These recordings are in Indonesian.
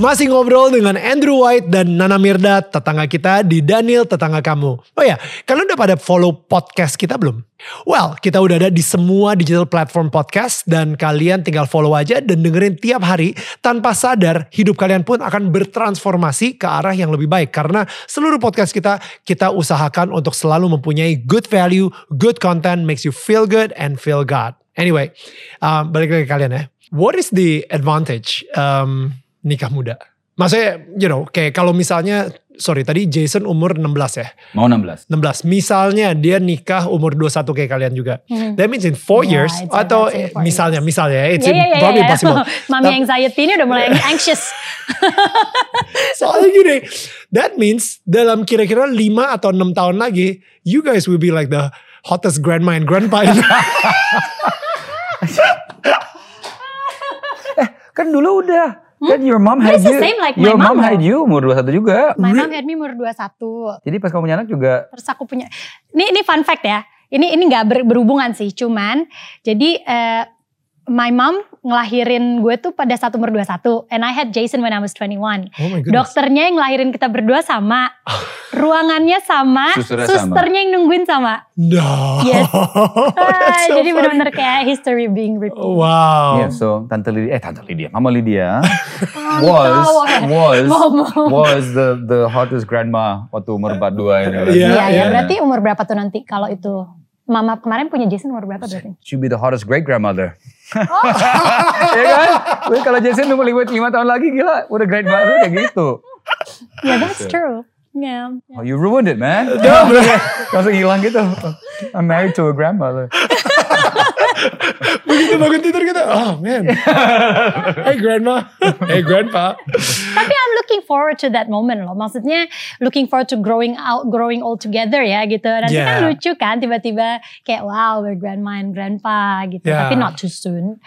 Masih ngobrol dengan Andrew White dan Nana Mirda, tetangga kita di Daniel Tetangga Kamu. Oh ya, kalian udah pada follow podcast kita belum? Well, kita udah ada di semua digital platform podcast dan kalian tinggal follow aja dan dengerin tiap hari tanpa sadar hidup kalian pun akan bertransformasi ke arah yang lebih baik karena seluruh podcast kita kita usahakan untuk selalu mempunyai good value, good content makes you feel good and feel God. Anyway, um, balik lagi ke kalian ya. What is the advantage um, nikah muda? Maksudnya, you know, kayak kalau misalnya, sorry tadi Jason umur 16 ya? Mau 16. 16. Misalnya dia nikah umur 21 kayak kalian juga. Hmm. That means in 4 Yeah, years, atau four misalnya, years. misalnya, it's Ya, ya, ya, probably ya, ya. impossible. Mami Tapi- anxiety ini udah mulai anxious. Soalnya gini, that means dalam kira-kira 5 atau 6 tahun lagi, you guys will be like the hottest grandma and grandpa. in- Kan dulu udah. Kan your mom had you. same like your mom, mom, had you umur 21 juga. My mom had me umur 21. Jadi pas kamu punya anak juga. Terus aku punya, ini ini fun fact ya. Ini ini nggak ber- berhubungan sih, cuman jadi eh, my mom ngelahirin gue tuh pada saat umur 21 and I had Jason when I was 21. oh. Dokternya yang ngelahirin kita berdua sama, ruangannya sama, Susternya sama. susternya yang nungguin sama. No. Yes. Ah, so jadi benar-benar kayak history being repeated. Wow. Yeah, so Tante Lydia, eh Tante Lydia, Mama Lydia was was was the the hottest grandma waktu umur 42 ini. Iya, Iya, iya. ya, berarti umur berapa tuh nanti kalau itu? Mama kemarin punya Jason umur berapa berarti? Should be the hottest great grandmother. Oh. ya kan? Kalau Jason umur 5 tahun lagi gila, udah great mother kayak gitu. Yeah, that's true. Yeah. Oh, you ruined it, man. Langsung hilang gitu. I'm married to a grandmother. Begitu bangun tidur kita, oh man. hey grandma. Hey grandpa. Tapi I'm looking forward to that moment loh. Maksudnya looking forward to growing out, growing all together ya gitu. Nanti kan Yeah. lucu kan tiba-tiba kayak wow we're grandma and grandpa gitu. Yeah. Tapi not too soon.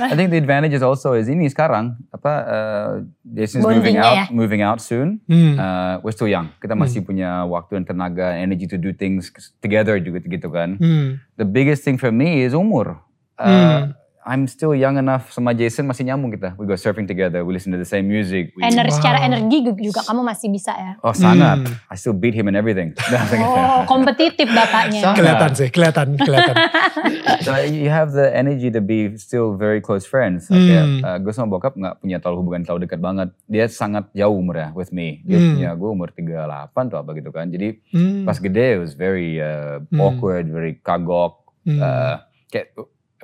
I think the advantage is also is ini sekarang apa uh, Jason's moving out ya. moving out soon. Hmm. Uh, we're still young. Kita masih punya waktu dan tenaga, energy to do things together juga gitu kan. Hmm. The biggest thing for me is umur. Uh, Hmm. I'm still young enough sama Jason masih nyambung kita. We go surfing together, we listen to the same music. We, Ener secara Wow. energi juga kamu masih bisa ya. oh sangat. Hmm. I still beat him in everything. Oh kompetitif bapaknya. Sangat. Kelihatan sih, kelihatan, kelihatan. so you have the energy to be still very close friends. Hmm. Kayak, uh, gue sama bokap nggak punya terlalu hubungan terlalu dekat banget. Dia sangat jauh umurnya with me. Dia Hmm. punya gue umur 38 atau apa gitu kan. Jadi Hmm. pas gede it was very uh, Hmm. awkward, very kagok. Hmm. Uh, kayak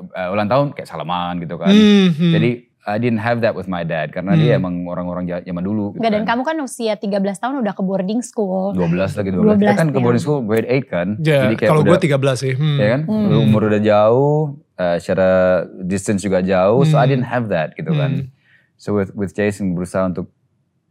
uh, ulang tahun kayak salaman gitu kan. Hmm, hmm. Jadi I didn't have that with my dad karena dia Hmm. emang orang-orang zaman dulu. Gitu Enggak dan kan. kamu kan usia 13 tahun udah ke boarding school. 12 lagi 12. Kita 12, kan ke ya. boarding school grade 8 kan. Ya, Jadi kayak kalau gue 13 sih. Hmm. ya kan? Hmm. Lu Umur udah jauh, uh, secara distance juga jauh, so I Hmm. didn't have that gitu kan. Hmm. So with with Jason berusaha untuk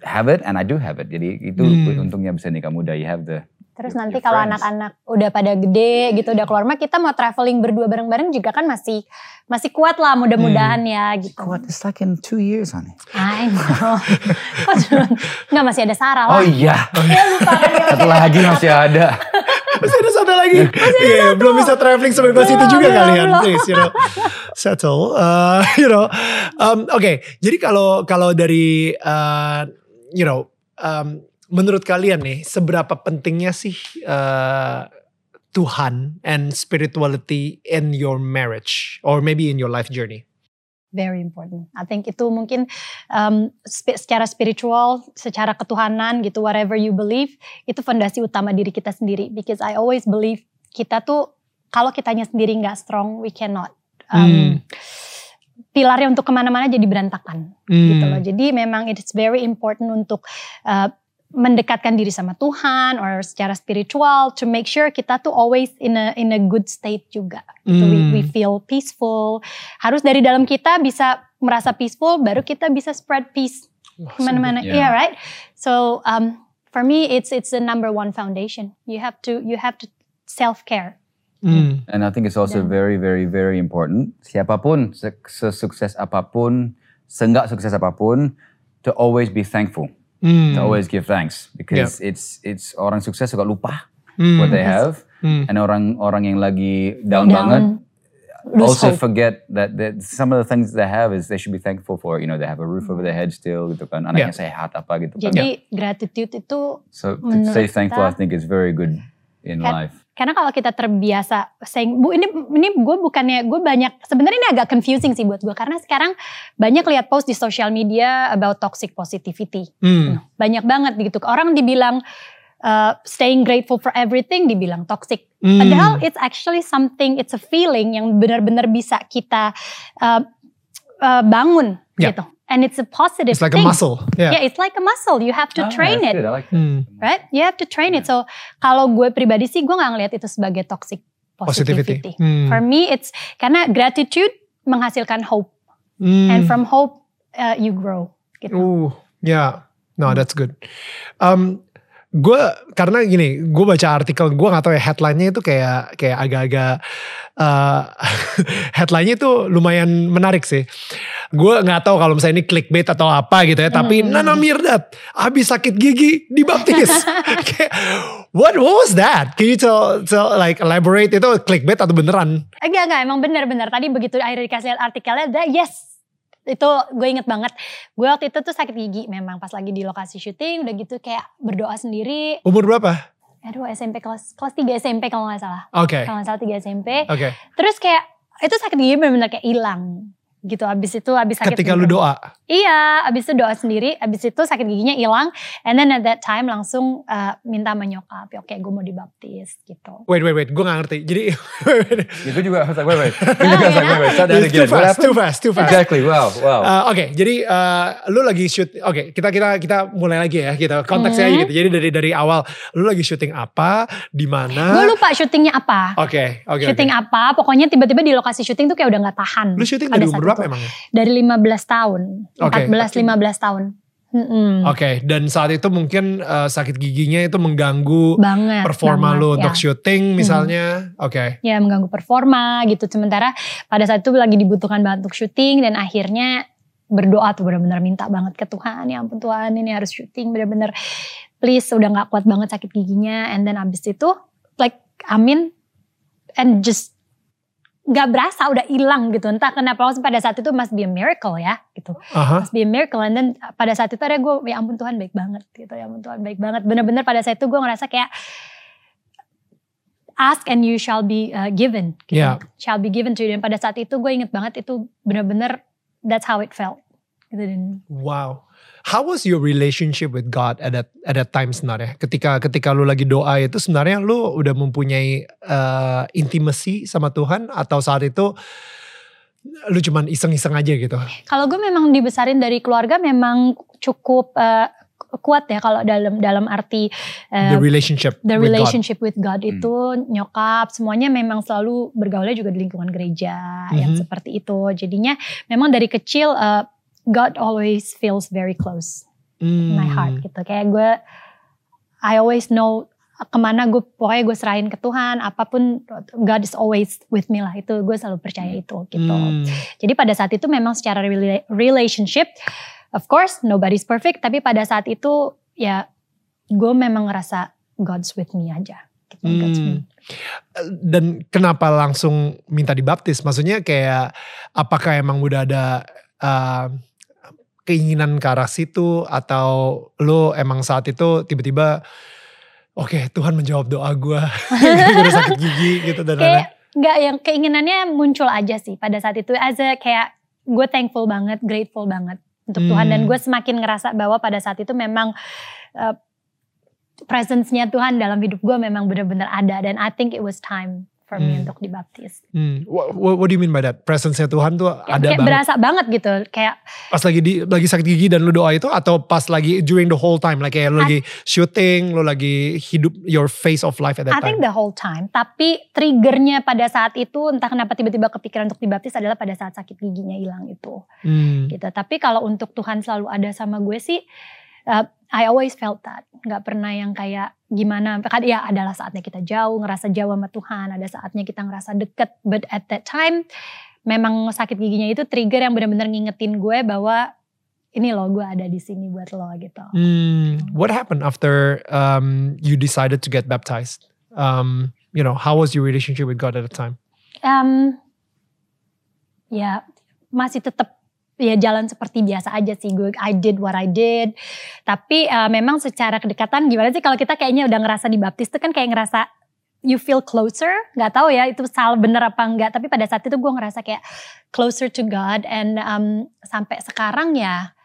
have it and I do have it. Jadi itu Hmm. untungnya bisa nikah muda. You have the Terus your- nanti your kalau anak-anak udah pada gede gitu udah keluar mah kita mau traveling berdua bareng-bareng juga kan masih masih kuat lah mudah-mudahan Hmm. ya gitu. What? It's like in two years, honey. I know. Oh, cuman- Nggak masih ada Sarah lah. Oh iya, Ya lupa kan ya. satu lagi masih ada. Masih ada satu lagi. Iya, belum bisa traveling sebebas itu juga belum, kalian. belum. Please, you know. Settle. Uh, you know. Um, Oke, jadi kalau kalau dari uh, you know, um, menurut kalian nih, seberapa pentingnya sih uh, Tuhan and spirituality in your marriage or maybe in your life journey? Very important. I think itu mungkin um, spi- secara spiritual, secara ketuhanan gitu, whatever you believe, itu fondasi utama diri kita sendiri. Because I always believe kita tuh kalau kitanya sendiri nggak strong, we cannot. Um, Pilarnya untuk ke mana-mana jadi berantakan. gitu Hmm. loh. Jadi memang it's very important untuk uh, mendekatkan diri sama Tuhan or secara spiritual to make sure kita tuh always in a in a good state juga. Gitu. We, we Hmm. feel peaceful. Harus dari dalam kita bisa merasa peaceful, baru kita bisa spread peace ke mana-mana. Yeah. Yeah, right. So um, for me, it's it's the number one foundation. You have to you have to self care. Hmm. And I think it's also Dan- very, very, very important. Siapa pun, se- sesukses apa pun, seenggak sukses apa pun, to always be thankful, Hmm. to always give thanks, because it's it's orang sukses suka lupa Hmm. what they have, Hmm. and orang-orang yang lagi down, Down, banget lose also hope. forget that, that some of the things they have is they should be thankful for. You know, they have a roof over their head still, gitu kan, anaknya sehat apa gitu kan. Jadi gratitude itu So to stay thankful, I think is very good in life. Karena kalau kita terbiasa saying bu ini ini gue bukannya gue banyak sebenarnya ini agak confusing sih buat gue karena sekarang banyak lihat post di social media about toxic positivity Hmm. banyak banget gitu orang dibilang uh, staying grateful for everything dibilang toxic Hmm. padahal it's actually something it's a feeling yang benar-benar bisa kita uh, uh, bangun Yeah. gitu and it's a positive It's like a thing. muscle. Yeah. yeah it's like a muscle you have to Ah, train it like that. Hmm. right? You have to train it. So kalau gue pribadi sih gue nggak ngelihat itu sebagai toxic Positivity. positivity. Hmm. For me it's karena gratitude menghasilkan hope Hmm. and from hope uh, you grow. Gitu. Uh, yeah. No, that's good. Um, gue karena gini, gue baca artikel, gue nggak tahu ya headline-nya itu kayak kayak agak-agak uh, headline-nya itu lumayan menarik sih. Gue nggak tahu kalau misalnya ini clickbait atau apa gitu ya, tapi Hmm. Nana Mirdad habis sakit gigi dibaptis. Kayak, what what was that? Can you tell, tell like elaborate itu clickbait atau beneran? Enggak enggak emang bener-bener tadi begitu akhirnya dikasih artikelnya, yes itu gue inget banget. Gue waktu itu tuh sakit gigi memang pas lagi di lokasi syuting udah gitu kayak berdoa sendiri. Umur berapa? Aduh SMP kelas kelas 3 SMP kalau nggak salah. Oke, Kalau nggak salah 3 SMP. oke. Terus kayak itu sakit gigi bener-bener kayak hilang gitu. Abis itu abis sakit Ketika gigi- lu doa, Iya, abis itu doa sendiri, abis itu sakit giginya hilang, and then at that time langsung uh, minta sama nyokap, ya oke gue mau dibaptis gitu. wait wait wait, gue gak ngerti. Jadi Itu juga, wait, wait. Itu juga, was like, wait, wait, It's again. too What fast, too fast, too fast. Exactly, wow, wow. Uh, Oke, jadi uh, lu lagi shoot. Oke, kita kita kita mulai lagi ya. Kita konteksnya Hmm. aja gitu. Jadi dari dari awal, lu lagi syuting apa, di Gue mana? lupa syutingnya apa. Oke, oke. syuting oke. apa, pokoknya tiba-tiba di lokasi syuting tuh kayak udah gak tahan. Lu syuting dari umur berapa emangnya? Dari 15 tahun, Oke. 14-15 tahun. Mm-mm. Oke, dan saat itu mungkin uh, sakit giginya itu mengganggu Banget. performa banget, lu ya. untuk syuting misalnya. Oke. ya mengganggu performa gitu sementara pada saat itu lagi dibutuhkan banget untuk syuting dan akhirnya berdoa tuh benar-benar minta banget ke Tuhan ya ampun Tuhan ini harus syuting benar-benar please udah nggak kuat banget sakit giginya and then abis itu like amin and just nggak berasa udah hilang gitu entah kenapa maksudnya pada saat itu must be a miracle ya gitu Aha. must be a miracle and then pada saat itu ada gue ya ampun Tuhan baik banget gitu ya ampun Tuhan baik banget bener-bener pada saat itu gue ngerasa kayak ask and you shall be uh, given gitu. Yeah. shall be given to you dan pada saat itu gue inget banget itu bener-bener that's how it felt gitu dan Wow. How was your relationship with God at that at that time sebenarnya? Ketika ketika lu lagi doa itu sebenarnya lu udah mempunyai uh, intimacy sama Tuhan atau saat itu lu cuman iseng-iseng aja gitu? kalau gue memang dibesarin dari keluarga memang cukup uh, kuat ya kalau dalam dalam arti uh, The relationship the with God. relationship with God Hmm. itu nyokap semuanya memang selalu bergaulnya juga di lingkungan gereja yang Mhm. seperti itu jadinya memang dari kecil uh, God always feels very close in my Hmm. heart gitu kayak gue I always know ke mana gue pokoknya gue serahin ke Tuhan apa pun God is always with me lah itu gue selalu percaya itu gitu Hmm. jadi pada saat itu memang secara rela- relationship, of course nobody's perfect, tapi pada saat itu ya gue memang ngerasa God's with me aja. Gitu, God's with me. Hmm. Dan kenapa langsung minta dibaptis? Maksudnya kayak apakah emang udah ada uh, keinginan ke arah situ atau lo emang saat itu tiba-tiba oke Tuhan menjawab doa gue gue sakit gigi gitu dan lain-lain. Kayak nggak yang keinginannya muncul aja sih pada saat itu as a kayak gue thankful banget, grateful banget untuk Tuhan dan Hmm. gue semakin ngerasa bahwa pada saat itu memang uh, presence-nya Tuhan dalam hidup gue memang benar-benar ada dan I think it was time for me Hmm. untuk dibaptis. Hmm. What, what, do you mean by that? Presence-nya Tuhan tuh Ya, ada kayak banget. berasa banget gitu kayak Pas lagi di lagi sakit gigi dan lu doa itu atau pas lagi during the whole time like kayak lu lagi shooting, lu lagi hidup your face of life at that I time. think the whole time. Tapi triggernya pada saat itu entah kenapa tiba-tiba kepikiran untuk dibaptis adalah pada saat sakit giginya hilang itu. Hmm. Gitu. Tapi kalau untuk Tuhan selalu ada sama gue sih, uh, I always felt that. Nggak pernah yang kayak gimana. Kan ya adalah saatnya kita jauh, ngerasa jauh sama Tuhan. Ada saatnya kita ngerasa deket. But at that time, memang sakit giginya itu trigger yang benar-benar ngingetin gue bahwa ini loh gue ada di sini buat lo gitu. Hmm, what happened after um, you decided to get baptized? Um, you know, how was your relationship with God at the time? Um, ya masih tetap ya jalan seperti biasa aja sih. Gue I did what I did. Tapi uh, memang secara kedekatan gimana sih? Kalau kita kayaknya udah ngerasa dibaptis tuh kan kayak ngerasa you feel closer. Nggak tahu ya itu salah bener apa enggak tapi pada saat itu gue ngerasa kayak closer to God. And um, sampai sekarang ya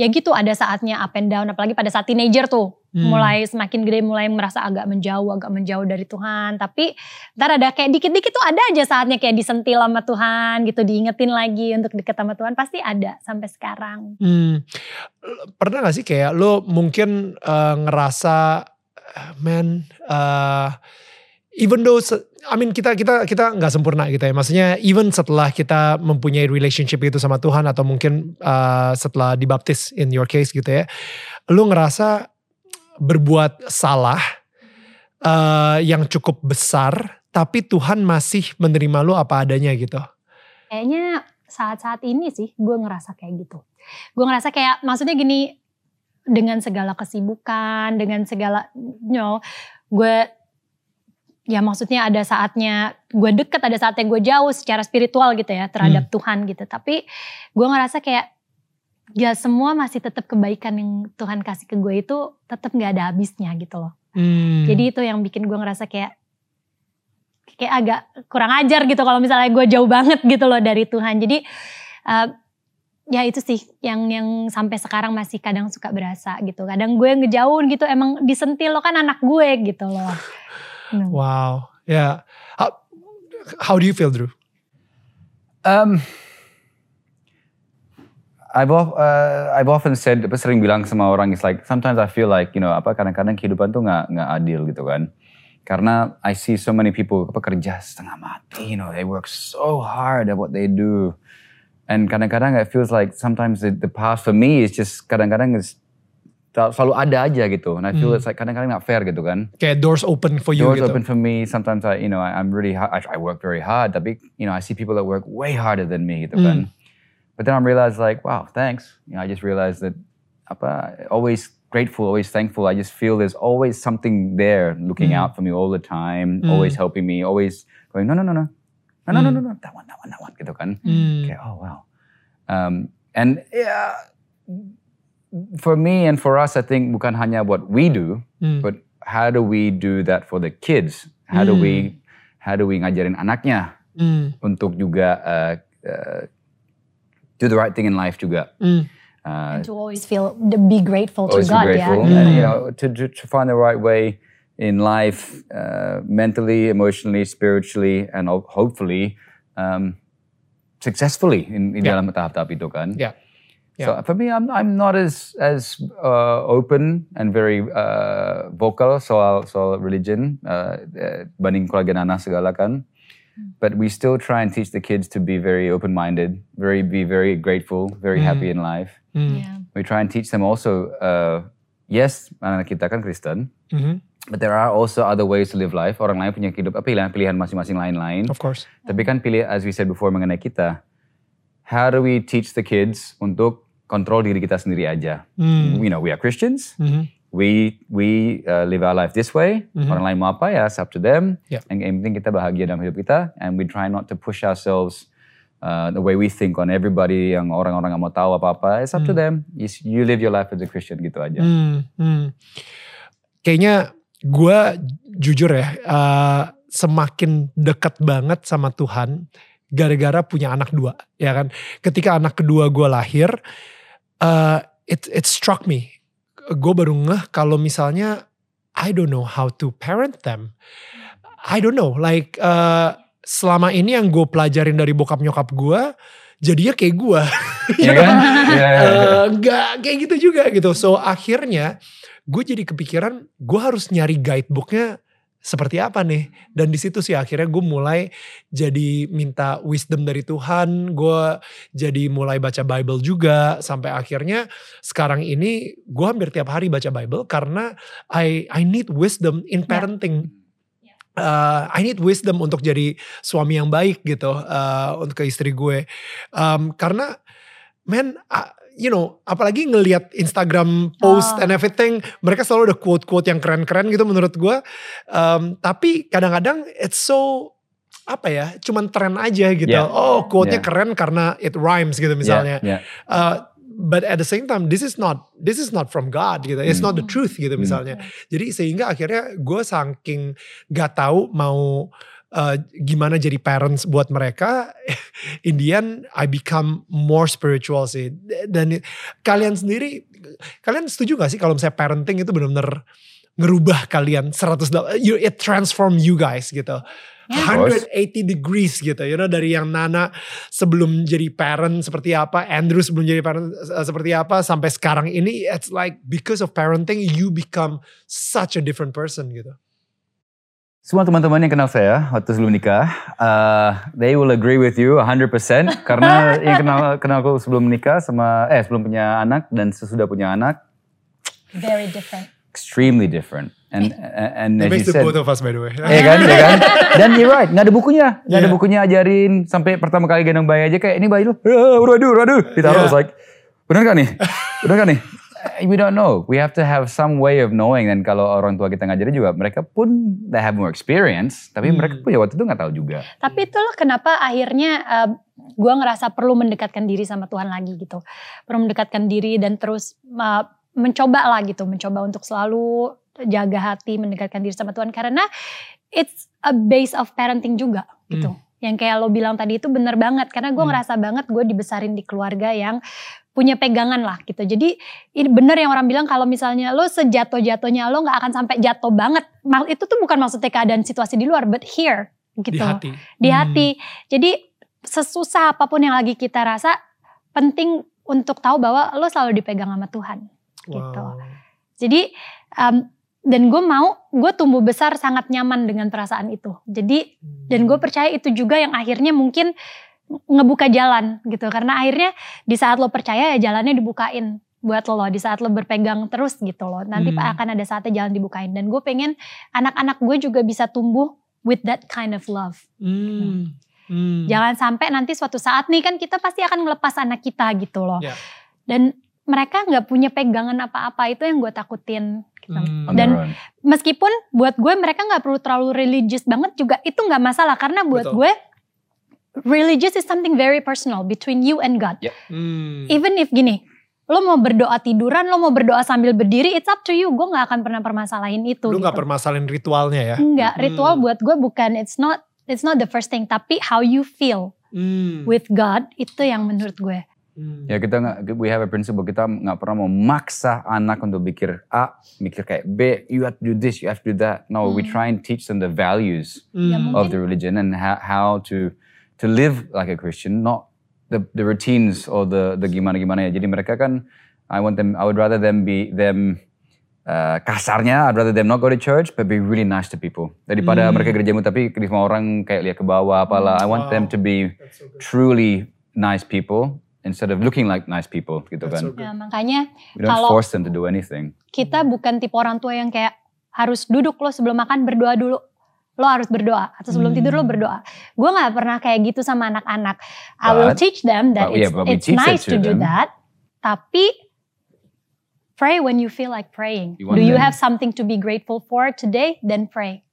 ya gitu ada saatnya up and down apalagi pada saat teenager tuh hmm. mulai semakin gede mulai merasa agak menjauh agak menjauh dari Tuhan tapi ntar ada kayak dikit-dikit tuh ada aja saatnya kayak disentil sama Tuhan gitu diingetin lagi untuk deket sama Tuhan pasti ada sampai sekarang hmm. pernah gak sih kayak lo mungkin uh, ngerasa man uh, even though I mean kita kita kita nggak sempurna gitu ya. Maksudnya even setelah kita mempunyai relationship itu sama Tuhan atau mungkin uh, setelah dibaptis in your case gitu ya, lu ngerasa berbuat salah uh, yang cukup besar, tapi Tuhan masih menerima lu apa adanya gitu. Kayaknya saat-saat ini sih gue ngerasa kayak gitu. Gue ngerasa kayak maksudnya gini dengan segala kesibukan, dengan segala you know, gue ya maksudnya ada saatnya gue deket, ada saatnya gue jauh secara spiritual gitu ya terhadap hmm. Tuhan gitu. Tapi gue ngerasa kayak ya semua masih tetap kebaikan yang Tuhan kasih ke gue itu tetap nggak ada habisnya gitu loh. Hmm. Jadi itu yang bikin gue ngerasa kayak kayak agak kurang ajar gitu kalau misalnya gue jauh banget gitu loh dari Tuhan. Jadi uh, ya itu sih yang yang sampai sekarang masih kadang suka berasa gitu. Kadang gue ngejauh gitu emang disentil lo kan anak gue gitu loh. Hmm. Wow, yeah. How, how do you feel, Drew? Um, I've uh, I've often said, sering bilang sama orang, it's like sometimes I feel like you know apa kadang-kadang kehidupan tuh nggak nggak adil gitu kan. Karena I see so many people apa kerja setengah mati, you know, they work so hard at what they do. And kadang-kadang it feels like sometimes the, the path for me is just kadang-kadang is selalu ada aja gitu. And I feel hmm. it's like kadang-kadang not fair gitu kan. Kayak doors open for you doors gitu. open for me. Sometimes I, you know, I, I'm really hard, I, I work very hard. Tapi, you know, I see people that work way harder than me gitu hmm. kan. But then I'm realize like, wow, thanks. You know, I just realize that apa, always grateful, always thankful. I just feel there's always something there looking hmm. out for me all the time, hmm. always helping me, always going, no, no, no, no. No, no, no, hmm. no, no, that one, that one, that one gitu kan. Hmm. Okay, oh wow. Um, and yeah, for me and for us, I think bukan hanya what we do, mm. but how do we do that for the kids? How do we how do we ngajarin anaknya untuk juga uh, uh, do the right thing in life juga. Mm. Uh, and to always feel, be grateful to God, be grateful. yeah. And, you know, to, to find the right way in life, uh, mentally, emotionally, spiritually, and hopefully um, successfully in, in yeah. dalam tahap-tahap itu kan. Yeah. Yeah. So for me, I'm I'm not as as uh, open and very uh, vocal soal soal religion uh, uh banding keluarga Nana segala kan but we still try and teach the kids to be very open-minded, very be very grateful, very mm. happy in life. Mm. Yeah. We try and teach them also. Uh, yes, anak kita kan Kristen, mm-hmm. but there are also other ways to live life. Orang lain punya hidup pilihan-pilihan masing-masing lain-lain. Of course. Tapi kan pilih, as we said before mengenai kita, how do we teach the kids untuk kontrol diri kita sendiri aja? Mm. You know, we are Christians. Mm-hmm we we uh, live our life this way. Mm-hmm. Orang lain mau apa ya, it's up to them. Yeah. And yang penting kita bahagia dalam hidup kita, and we try not to push ourselves uh, the way we think on everybody yang orang-orang nggak mau tahu apa-apa. It's up mm. to them. You, you live your life as a Christian gitu aja. Mm, mm. Kayaknya gue jujur ya, uh, semakin dekat banget sama Tuhan gara-gara punya anak dua, ya kan? Ketika anak kedua gue lahir, uh, it it struck me gue baru ngeh kalau misalnya I don't know how to parent them. I don't know, like uh, selama ini yang gue pelajarin dari bokap nyokap gue, jadinya kayak gue. Iya kan? Yeah, yeah, uh, gak kayak gitu juga gitu. So akhirnya gue jadi kepikiran gue harus nyari guidebooknya seperti apa nih? Dan di situ sih akhirnya gue mulai jadi minta wisdom dari Tuhan. Gue jadi mulai baca Bible juga sampai akhirnya sekarang ini gue hampir tiap hari baca Bible karena I I need wisdom in parenting. Uh, I need wisdom untuk jadi suami yang baik gitu uh, untuk ke istri gue. Um, karena man, uh, you know, apalagi ngelihat Instagram post Oh. and everything, mereka selalu ada quote-quote yang keren-keren gitu menurut gue. Um, tapi kadang-kadang it's so apa ya, cuman tren aja gitu. Yeah. Oh, quote-nya Yeah. keren karena it rhymes gitu misalnya. Yeah, yeah. Uh, but at the same time, this is not this is not from God gitu. It's not the Hmm. truth gitu misalnya. Jadi sehingga akhirnya gue saking gak tahu mau uh, gimana jadi parents buat mereka, in the end I become more spiritual sih. Dan kalian sendiri, kalian setuju gak sih kalau misalnya parenting itu benar-benar ngerubah kalian 100 you, it transform you guys gitu. Yeah. Of course. 180 degrees gitu, you know dari yang Nana sebelum jadi parent seperti apa, Andrew sebelum jadi parent uh, seperti apa, sampai sekarang ini it's like because of parenting you become such a different person gitu. Semua teman-teman yang kenal saya waktu sebelum nikah, uh, they will agree with you 100% karena yang kenal kenalku sebelum menikah sama eh sebelum punya anak dan sesudah punya anak Very different. extremely different. And and It as makes you said, both of us by the way. Iya kan, iya kan? Dan you're right, nggak ada bukunya, nggak ada Yeah. bukunya ajarin sampai pertama kali gendong bayi aja kayak ini bayi lu, "Ah, waduh, waduh, ditaruh, Yeah. yeah. like, bener gak nih? Bener gak nih? Eh, We don't know. We have to have some way of knowing. Dan kalau orang tua kita ngajarin juga, mereka pun they have more experience, tapi Hmm. mereka punya waktu itu nggak tahu juga. Tapi itulah kenapa akhirnya gue ngerasa perlu mendekatkan diri sama Tuhan lagi gitu. Perlu mendekatkan diri dan terus uh, mencoba lah gitu. Mencoba untuk selalu jaga hati, mendekatkan diri sama Tuhan. Karena it's a base of parenting juga gitu. Yang kayak lo bilang tadi itu bener banget. Karena gue Hmm. ngerasa banget gue dibesarin di keluarga yang punya pegangan lah gitu. Jadi ini bener yang orang bilang kalau misalnya lo sejatuh-jatuhnya lo gak akan sampai jatuh banget. Mal- Itu tuh bukan maksudnya keadaan situasi di luar, but here gitu Di hati. di Hmm. hati. Jadi sesusah apa pun yang lagi kita rasa, penting untuk tahu bahwa lo selalu dipegang sama Tuhan. gitu. Wow. Jadi um, dan gue mau gue tumbuh besar sangat nyaman dengan perasaan itu. Jadi dan gue percaya itu juga yang akhirnya mungkin ngebuka jalan gitu. Karena akhirnya di saat lo percaya ya jalannya dibukain buat lo di saat lo berpegang terus gitu loh. Nanti Hmm. akan ada saatnya jalan dibukain. Dan gue pengen anak-anak gue juga bisa tumbuh with that kind of love. Hmm. Hmm. Jangan sampai nanti suatu saat nih kan kita pasti akan ngelepas anak kita gitu loh. Ya. Dan mereka nggak punya pegangan apa-apa itu yang gue takutin. Gitu. Hmm. Dan-. Meskipun buat gue mereka nggak perlu terlalu religious banget juga itu nggak masalah karena buat Betul. gue religious is something very personal between you and God. Hmm. Even if gini, lo mau berdoa tiduran, lo mau berdoa sambil berdiri, it's up to you. Gue nggak akan pernah permasalahin itu. Nggak gitu. permasalahin ritualnya ya? Enggak, Hmm. ritual buat gue bukan it's not it's not the first thing, tapi how you feel Hmm. with God itu yang menurut gue. Hmm. Ya kita nggak, we have a principle kita nggak pernah mau maksa anak untuk mikir A, mikir kayak B, you have to do this, you have to do that. No, we Hmm. try and teach them the values Hmm. Ya, of the religion and how, how to to live like a Christian, not the the routines or the the gimana gimana ya. Jadi mereka kan, I want them, I would rather them be them uh, kasarnya, I'd rather them not go to church, but be really nice to people. Daripada Hmm. mereka gerejamu tapi semua orang kayak lihat ke bawah apalah. I want them Wow. to be so truly nice people instead of looking like nice people gitu That's kan. so good. Ya, makanya We don't Kalau- force them to do anything. kita bukan tipe orang tua yang kayak harus duduk lo sebelum makan berdoa dulu. Lo harus berdoa atau sebelum Hmm. tidur lo berdoa. Gue nggak pernah kayak gitu sama anak-anak. I will teach them that but yeah, it's, but we it's nice to to do them. that. Tapi pray when you feel like praying. You want do you them- have something to be grateful for today? Then pray.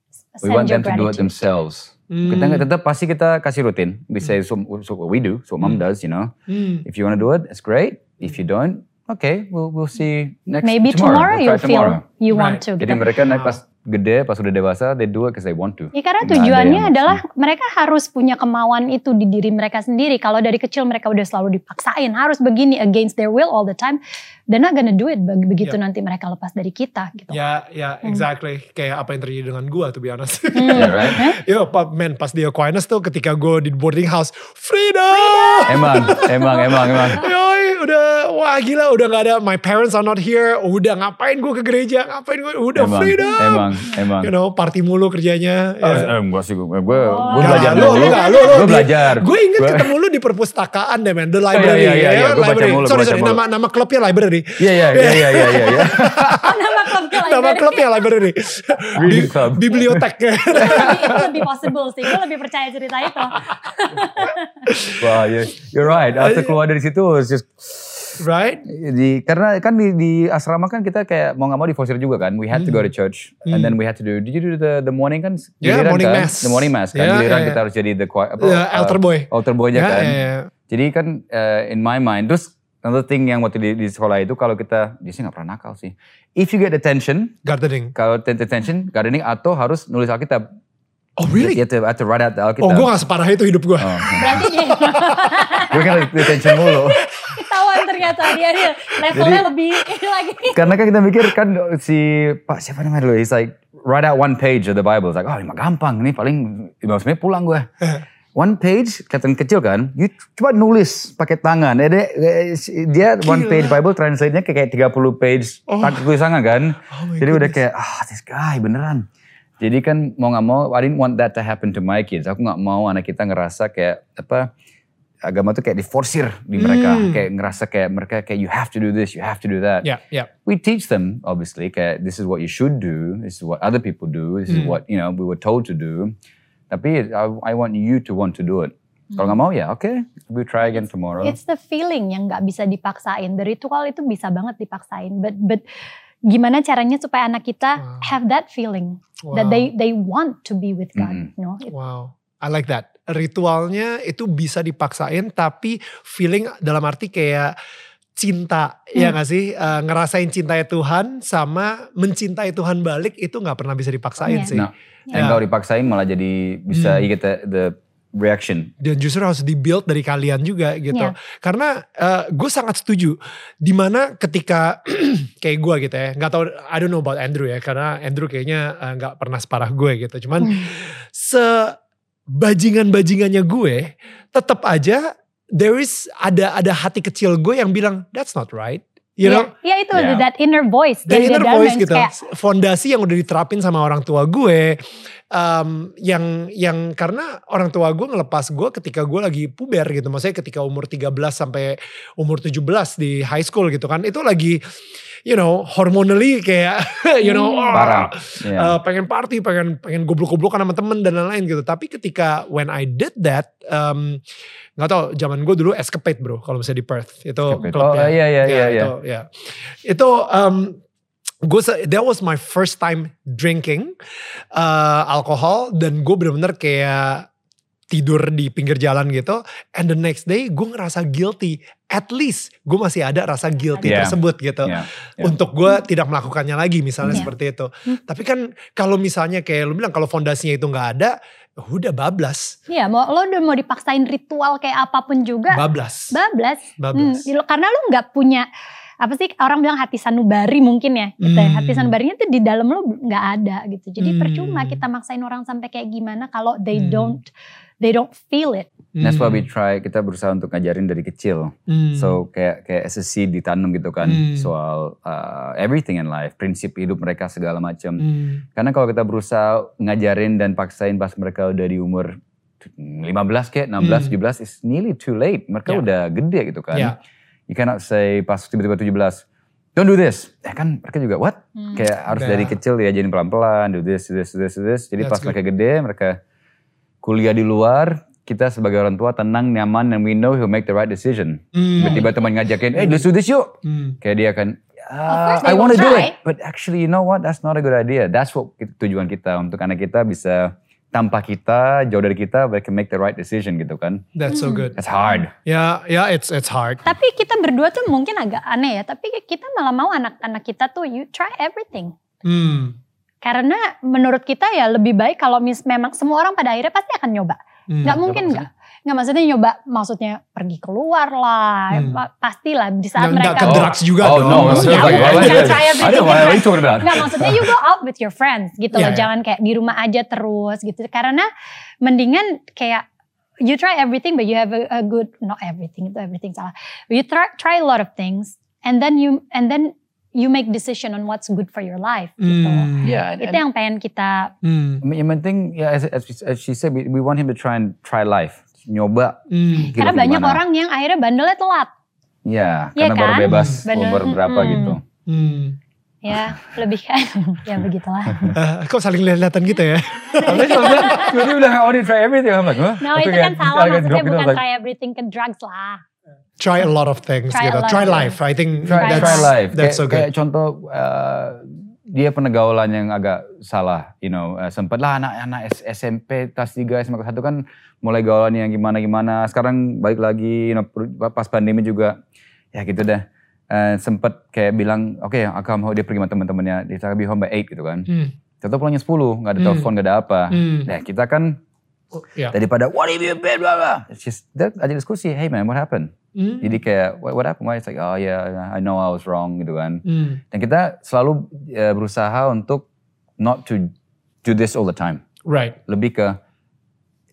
We Send want your them to do it gratitude. themselves. Hmm. Kita nggak tetap pasti kita kasih rutin. We say so, so what we do, so mom Hmm. does, you know. Hmm. If you want to do it, it's great. If you don't, okay, we'll we'll see next Maybe tomorrow, tomorrow. We'll you'll try feel tomorrow. you Right. want to. Jadi gitu. mereka naik Wow. pas gede, pas udah dewasa, they do it because they want to. Ya karena ada tujuannya adalah mereka harus punya kemauan itu di diri mereka sendiri. Kalau dari kecil mereka udah selalu dipaksain harus begini against their will all the time, they're not gonna do it Be- begitu Yep. nanti mereka lepas dari kita gitu. Ya, ya, Hmm. exactly. Kayak apa yang terjadi dengan gua, to be honest. Hmm. Yeah, right? Yo, pa, man, pas di Aquinas tuh ketika gue di boarding house, freedom! Emang, emang, emang, emang. Yoi, udah wah gila udah nggak ada my parents are not here. Udah ngapain gue ke gereja? Ngapain gue udah emang, freedom. emang, emang. You know, party mulu kerjanya. Oh, Ya. eh, sih, gue, gue, gue Oh. belajar lu, dulu. lu lu, lu gue di- belajar. Gue inget Gua- ketemu lu di perpustakaan deh men, the library. iya, iya, ya iya, kan? gua baca library. mulu, gua sorry, sorry, nama nama klubnya library. Iya, iya, iya, iya, iya, iya, iya. Oh, nama klubnya Nama library. klubnya library. Reading club. Bibliotek. Lebih- itu lebih possible sih. Gue lebih percaya cerita itu. Wah, you're, you're right. After keluar dari situ, it's just right? di karena kan di, di asrama kan kita kayak mau nggak mau diforsir juga kan. We had to go to church and then we had to do. Did you do the the morning kan? Hmm. Yeah, Giliran morning kan? mass. The morning mass kan. Yeah, Giliran yeah, kita yeah. harus jadi the choir, apa, uh, altar boy. altar boy-nya Ya, kan. ya, ya. Jadi kan uh, in my mind, terus another thing yang waktu di, di sekolah itu kalau kita, dia sih nggak pernah nakal sih. If you get attention, Gardening. kalau attention, gardening atau harus nulis Alkitab. Oh really? You have to, have to write out the Oh Alkitab. gue gak separah itu hidup gue. Oh. Berarti dia gue kan attention mulu. ketahuan ternyata dia dia levelnya lebih ini lagi. Karena kan kita mikir kan si Pak siapa namanya dulu, he's like write out one page of the Bible. It's like, oh ini mah gampang, ini paling 15 menit pulang gue. One page, kelihatan kecil kan, you coba nulis pakai tangan. Eh, Dia, dia one page Bible translate-nya kayak 30 page Oh. tulisan kan. Oh Jadi udah goodness. kayak, ah this guy beneran. Jadi kan mau nggak mau, I didn't want that to happen to my kids. Aku nggak mau anak kita ngerasa kayak apa agama tuh kayak diforsir di mereka, Hmm. kayak ngerasa kayak mereka kayak you have to do this, you have to do that Ya, ya. we teach them obviously kayak this is what you should do this is what other people do this is Hmm. what you know we were told to do tapi I, I want you to want to do it kalau nggak mau ya oke we try again tomorrow It's the feeling yang nggak bisa dipaksain. The ritual itu bisa banget dipaksain. But but gimana caranya supaya anak kita Wow. have that feeling that Wow. they they want to be with God. Mm-mm. You know? It- Wow, I like that. Ritualnya itu bisa dipaksain, tapi feeling dalam arti kayak cinta, ya Hmm. gak sih? Eh, ngerasain cintanya Tuhan sama mencintai Tuhan balik itu nggak pernah bisa dipaksain Iya. sih. Nah, Ya. dan kalau dipaksain malah jadi bisa Hmm. you get the, the reaction Dan justru harus dibuild dari kalian juga gitu. Iya. Karena gue sangat setuju. Di mana ketika kayak gue gitu ya, nggak tahu, I don't know about Andrew ya, karena Andrew kayaknya eh, nggak pernah separah gue gitu. Cuman Hmm. sebajingan-bajingannya gue tetap aja there is ada ada hati kecil gue yang bilang that's not right you know Iya, itu Yeah. that inner voice. the dari inner voice gitu Kayak, fondasi yang udah diterapin sama orang tua gue um, yang yang karena orang tua gue ngelepas gue ketika gue lagi puber gitu maksudnya ketika umur 13 sampai umur 17 di high school gitu kan itu lagi you know hormonally kayak you know Hmm. oh, parah Iya. Uh, pengen party, pengen pengen goblok-goblokan sama temen dan lain-lain gitu. Tapi ketika when I did that, um, nggak tau, zaman gue dulu escapade bro, kalau misalnya di Perth itu Escapade. klubnya. Oh, iya, iya, Ya, iya, iya. Itu, ya. itu um, gue that was my first time drinking uh, alkohol dan gue bener-bener kayak tidur di pinggir jalan gitu and the next day gue ngerasa guilty at least gue masih ada rasa guilty Yeah. tersebut gitu Iya, iya. untuk gue tidak melakukannya lagi misalnya Iya. seperti itu. Hmm. Tapi kan kalau misalnya kayak lu bilang kalau fondasinya itu nggak ada, udah bablas, Iya, mau lo udah mau dipaksain ritual kayak apa pun juga, bablas, bablas. bablas. Hmm, karena lu nggak punya apa sih orang bilang hati sanubari mungkin ya gitu ya. Hmm. hati sanubarinya tuh di dalam lo nggak ada gitu jadi Hmm. percuma kita maksain orang sampai kayak gimana kalau they Hmm. don't they don't feel it That's why we try, kita berusaha untuk ngajarin dari kecil. Hmm. So kayak kayak as a seed ditanam gitu kan Hmm. soal uh, everything in life, prinsip hidup mereka segala macam. Hmm. Karena kalau kita berusaha ngajarin dan paksain pas mereka udah di umur 15 kayak 16, Hmm. 17 it's nearly too late. Mereka Ya. udah gede gitu kan. Ya. You cannot say pas tiba-tiba 17, don't do this. Eh kan mereka juga what? Hmm. Kayak harus Udah. dari kecil diajarin pelan-pelan, do this, do this, do this, do this. Jadi That's pas good. mereka gede, mereka kuliah di luar, kita sebagai orang tua tenang, nyaman, and we know he'll make the right decision. Hmm. Tiba-tiba teman ngajakin, eh let's do this yuk. Hmm. Kayak dia akan, course "Ah, I want to do try." it. But actually you know what, that's not a good idea. That's what tujuan kita, untuk anak kita bisa tanpa kita, jauh dari kita, they can make the right decision gitu kan. That's so good. That's hard. Ya, ya, it's it's hard. tapi kita berdua tuh mungkin agak aneh ya tapi kita malah mau anak-anak kita tuh you try everything Hmm. karena menurut kita ya lebih baik kalau mis memang semua orang pada akhirnya pasti akan nyoba Hmm. nggak mungkin nggak nggak maksudnya nyoba maksudnya pergi keluar lah Hmm. pa- pastilah di saat Nggak- nggak mereka ke drugs juga oh, dong. no, Maksudnya Ya, maksudnya bukan, like, jangan what- try I everything. don't know, what are you talking about? Nggak maksudnya you go out with your friends gitu loh. Jangan kayak di rumah aja terus gitu. Karena mendingan kayak you try everything but you have a, a good not everything itu everything salah. You try try a lot of things and then you and then you make decision on what's good for your life gitu. Hmm. Yeah, and, Itu and yang pengen kita. I mean, yang penting ya as, as, as she said, we, we want him to try and try life, nyoba. Hmm. karena banyak gimana. orang yang akhirnya bandelnya telat. Ya, Iya karena baru kan? bebas Bener. umur berapa Mm-mm. gitu. Hmm. Ya, lebih kan ya begitulah. Eh, kok saling lihat-lihatan gitu ya? Tapi sebenarnya dia bilang I want to try everything. I'm like, huh? No, itu kan salah maksudnya gitu, bukan like, try everything ke drugs lah. Try a lot of things Try gitu. Try life. I think try, that's, try life. that's kayak, so good. kayak contoh uh, dia penegaulan yang agak salah, you know, uh, sempet lah anak-anak SMP kelas 3 SMA kelas 1 kan mulai gaulan yang gimana-gimana. Sekarang balik lagi, you know, pas pandemi juga, ya gitu deh. Uh, sempet kayak bilang, oke, aku mau dia pergi sama teman-temannya, dia be home by 8 gitu kan. Hmm. Tetap pulangnya 10, nggak ada Hmm. telepon, nggak ada apa. Hmm. Nah kita kan Ya. daripada what have you been, blah blah. It's just that aja diskusi, hey man, what happened? Hmm. Jadi kayak what, what happened? Why? It's like oh yeah, I know I was wrong gitu kan. Hmm. Dan kita selalu eh, berusaha untuk not to do this all the time. Right. Lebih ke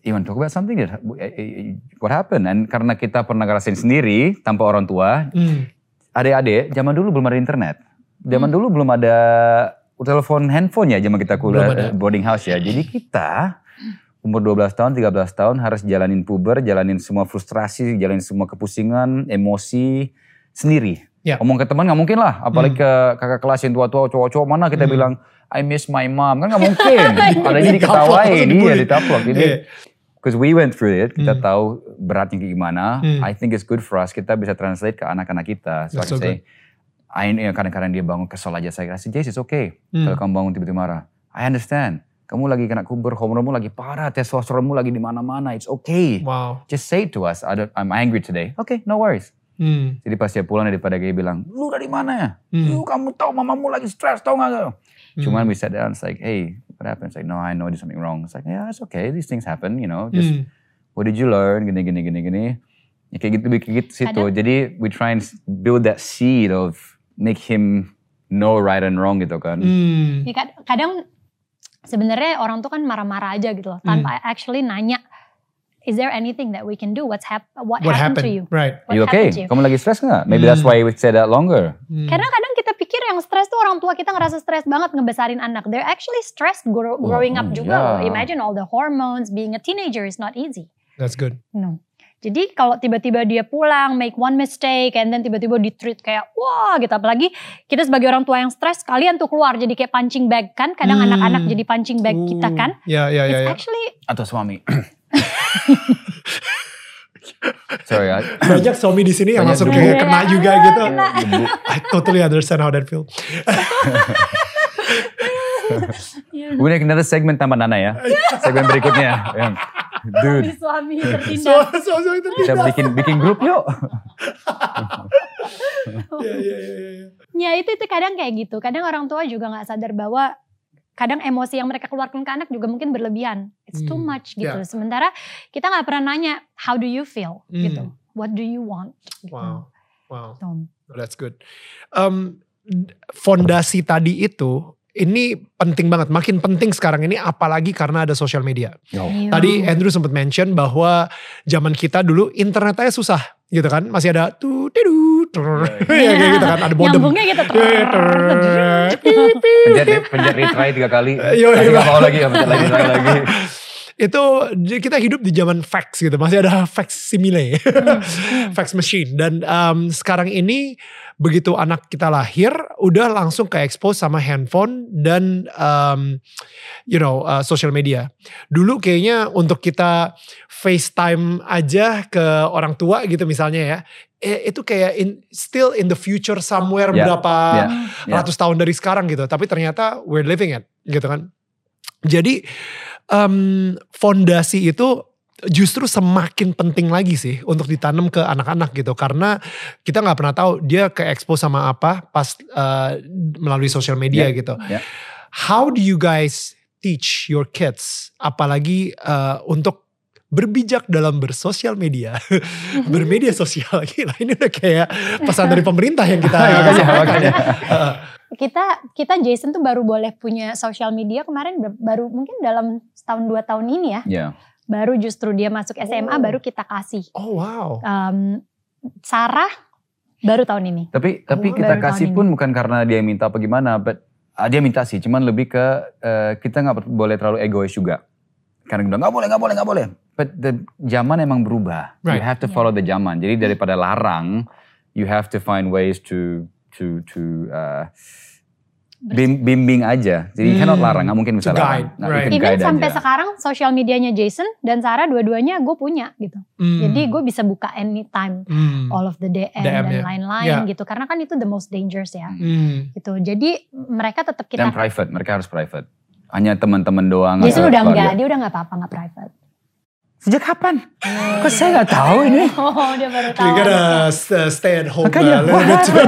you want to talk about something that eh, eh, what happened? Dan karena kita pernah ngerasain sendiri tanpa orang tua, Hmm. adik-adik zaman dulu belum ada internet. Zaman dulu belum ada telepon handphone ya zaman kita kuliah boarding house ya. Jadi kita umur 12 tahun, 13 tahun harus jalanin puber, jalanin semua frustrasi, jalanin semua kepusingan, emosi sendiri. Ya. Ngomong ke teman nggak mungkin lah, apalagi ke kakak kelas yang tua-tua, cowok-cowok mana kita Hmm. bilang I miss my mom kan nggak mungkin. Adanya Ditaplok, diketawain, langsung iya dibully. ditaplok. Jadi Iya. Because we went through it, kita Hmm. tahu beratnya kayak gimana. Hmm. I think it's good for us. Kita bisa translate ke anak-anak kita. So I That's can so say, I, kadang-kadang dia bangun kesel aja saya kasih Jace it's okay. Hmm. Kalau kamu bangun tiba-tiba marah, I understand. Kamu lagi kena kuber, hormonmu lagi parah, testosteronmu lagi di mana-mana. It's okay. Wow. Just say it to us. I don't, I'm angry today. Okay, no worries. Hmm. Jadi pas dia pulang daripada dia bilang, lu dari mana ya? Hmm. Lu kamu tahu mamamu lagi stres, tahu gak? Hmm. Cuman we sat down, it's like, hey, what happened? It's like, no, I know I did something wrong. It's like, yeah, it's okay. These things happen, you know. Just Hmm. what did you learn gini gini gini gini ya, kayak gitu kayak gitu situ Kadang- jadi we try and build that seed of make him know right and wrong gitu kan Hmm. Ya, kad- kadang sebenarnya orang tuh kan marah-marah aja gitu loh, tanpa actually nanya, is there anything that we can do? What's hap what, What happened, happened? to you? Right. What you okay you? kamu lagi stres nggak maybe that's Hmm. why we say that longer Hmm. Karena kadang kita pikir yang stres tuh orang tua kita ngerasa stres banget ngebesarin anak. They're actually stressed grow- growing up juga loh. iya. Imagine all the hormones, being a teenager is not easy. That's good. No. Jadi kalau tiba-tiba dia pulang, make one mistake, and then tiba-tiba di treat kayak wah gitu. Apalagi kita sebagai orang tua yang stres, kalian tuh keluar jadi kayak punching bag kan. Kadang Hmm. anak-anak jadi punching bag kita kan. Ya, ya, ya, It's ya. actually atau suami sorry I, Banyak suami di sini yang langsung kayak kena Iya, juga iya, gitu. kena. I totally understand how that feel. we make another segment tambah Nana ya segmen berikutnya yang dude suami tertindas. So, so, so, itu kita bikin bikin grup yuk Ya, ya, ya, ya, ya. Ya itu itu kadang kayak gitu. Kadang orang tua juga nggak sadar bahwa kadang emosi yang mereka keluarkan ke anak juga mungkin berlebihan. It's too Hmm, much gitu. ya. Sementara kita nggak pernah nanya how do you feel Hmm. gitu. What do you want? Gitu. Wow, wow. That's good. Um, fondasi tadi itu ini penting banget, makin penting sekarang ini apalagi karena ada social media. Iya. Tadi Andrew sempat mention bahwa zaman kita dulu internet aja susah gitu kan, masih ada tuh tidu, ya kayak gitu kan, ada modem. Nyambungnya gitu. Pencet pencet retry tiga kali. Yo, iya. nggak mau lagi pencet lagi retry lagi. Itu kita hidup di zaman fax gitu. Masih ada fax simile. Fax machine. Dan um, sekarang ini begitu anak kita lahir udah langsung ke expose sama handphone dan um, you know uh, social media dulu kayaknya untuk kita FaceTime aja ke orang tua gitu misalnya ya eh, itu kayak in, still in the future somewhere Ya, berapa ya, ya. ratus tahun dari sekarang gitu. Tapi ternyata we're living it gitu kan. Jadi em, fondasi itu justru semakin penting lagi sih untuk ditanam ke anak-anak gitu. Karena kita nggak pernah tahu dia ke expose sama apa pas eh, melalui sosial media Ya, gitu. ya. How do you guys teach your kids? Apalagi eh, untuk berbijak dalam bersosial media, bermedia sosial gila ini udah kayak pesan dari pemerintah yang kita makanya makanya. Kita kita Jason tuh baru boleh punya social media kemarin baru mungkin dalam setahun dua tahun ini ya. ya baru justru dia masuk SMA Oh. baru kita kasih. Oh wow. Um, Sarah baru tahun ini. Tapi tapi Oh, kita baru kasih pun bukan karena dia minta apa gimana, but ah, dia minta sih, cuman lebih ke eh, kita nggak boleh terlalu egois juga. Karena kita bilang nggak boleh, nggak boleh, nggak boleh. But the zaman emang berubah. You Right. have to follow the zaman. Jadi daripada larang, you have to find ways to to to uh, bim- bimbing aja. Jadi you cannot Hmm. larang, nggak mungkin bisa larang. guide, Nah, right. Even guide sampai aja. sekarang sosial medianya Jason dan Sarah dua-duanya gue punya gitu. Hmm. Jadi gue bisa buka anytime Hmm. all of the DM, DM dan lain-lain Ya. gitu. Karena kan itu the most dangerous ya. Hmm. Gitu. Jadi mereka tetap kita Dan private, mereka harus private. Hanya teman-teman doang. Jason udah enggak, dia udah enggak apa-apa, enggak private. Sejak kapan? Kok saya nggak tahu ini? Oh, dia baru tahu. You gotta st- stay at home Makanya, a little what bit too.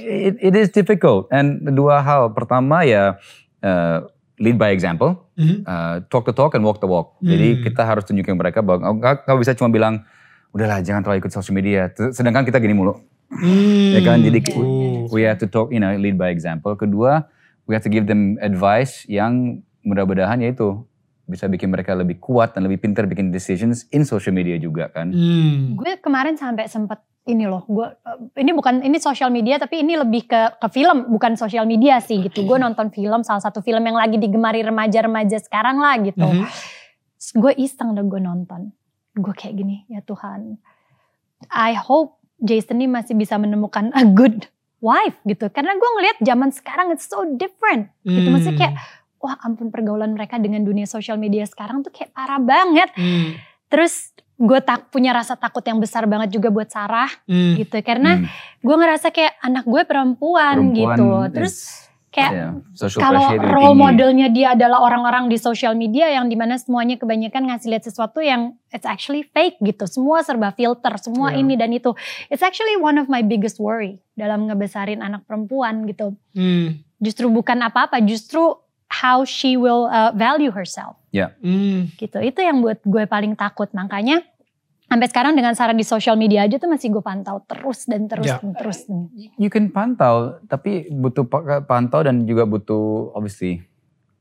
it, it is difficult. And dua hal. Pertama ya uh, lead by example, Mhm. uh, talk the talk and walk the walk. Jadi Hmm. kita harus tunjukin mereka bahwa nggak bisa cuma bilang udahlah jangan terlalu ikut social media. Sedangkan kita gini mulu, Hmm. ya kan? Jadi Oh. we have to talk, you know, lead by example. Kedua, we have to give them advice yang mudah-mudahan yaitu bisa bikin mereka lebih kuat dan lebih pintar bikin decisions in social media juga kan. Hmm. Gue kemarin sampai sempet ini loh, gue eh, ini bukan ini sosial media tapi ini lebih ke ke film, bukan sosial media sih gitu. Gue nonton film, salah satu film yang lagi digemari remaja-remaja sekarang lah gitu. Mhm. Gue iseng deh gue nonton. Gue kayak gini, ya Tuhan. I hope Jason ini masih bisa menemukan a good wife gitu. Karena gue ngelihat zaman sekarang it's so different. Gitu maksudnya kayak wah ampun pergaulan mereka dengan dunia sosial media sekarang tuh kayak parah banget. Hmm. Terus gue tak punya rasa takut yang besar banget juga buat Sarah Hmm. gitu karena Hmm. gue ngerasa kayak anak gue perempuan, Perempuan gitu. is- Terus kayak ya, social kalau role tinggi. modelnya dia adalah orang-orang di sosial media yang di mana semuanya kebanyakan ngasih lihat sesuatu yang it's actually fake gitu. Semua serba filter, semua Yeah. ini dan itu. It's actually one of my biggest worry dalam ngebesarin anak perempuan gitu. Hmm. Justru bukan apa-apa, justru how she will uh, value herself Hmm. gitu. Itu yang buat gue paling takut. Makanya sampai sekarang dengan Sarah di sosial media aja tuh masih gue pantau terus dan terus Ya. dan terus. You can pantau, tapi butuh pa- pantau dan juga butuh obviously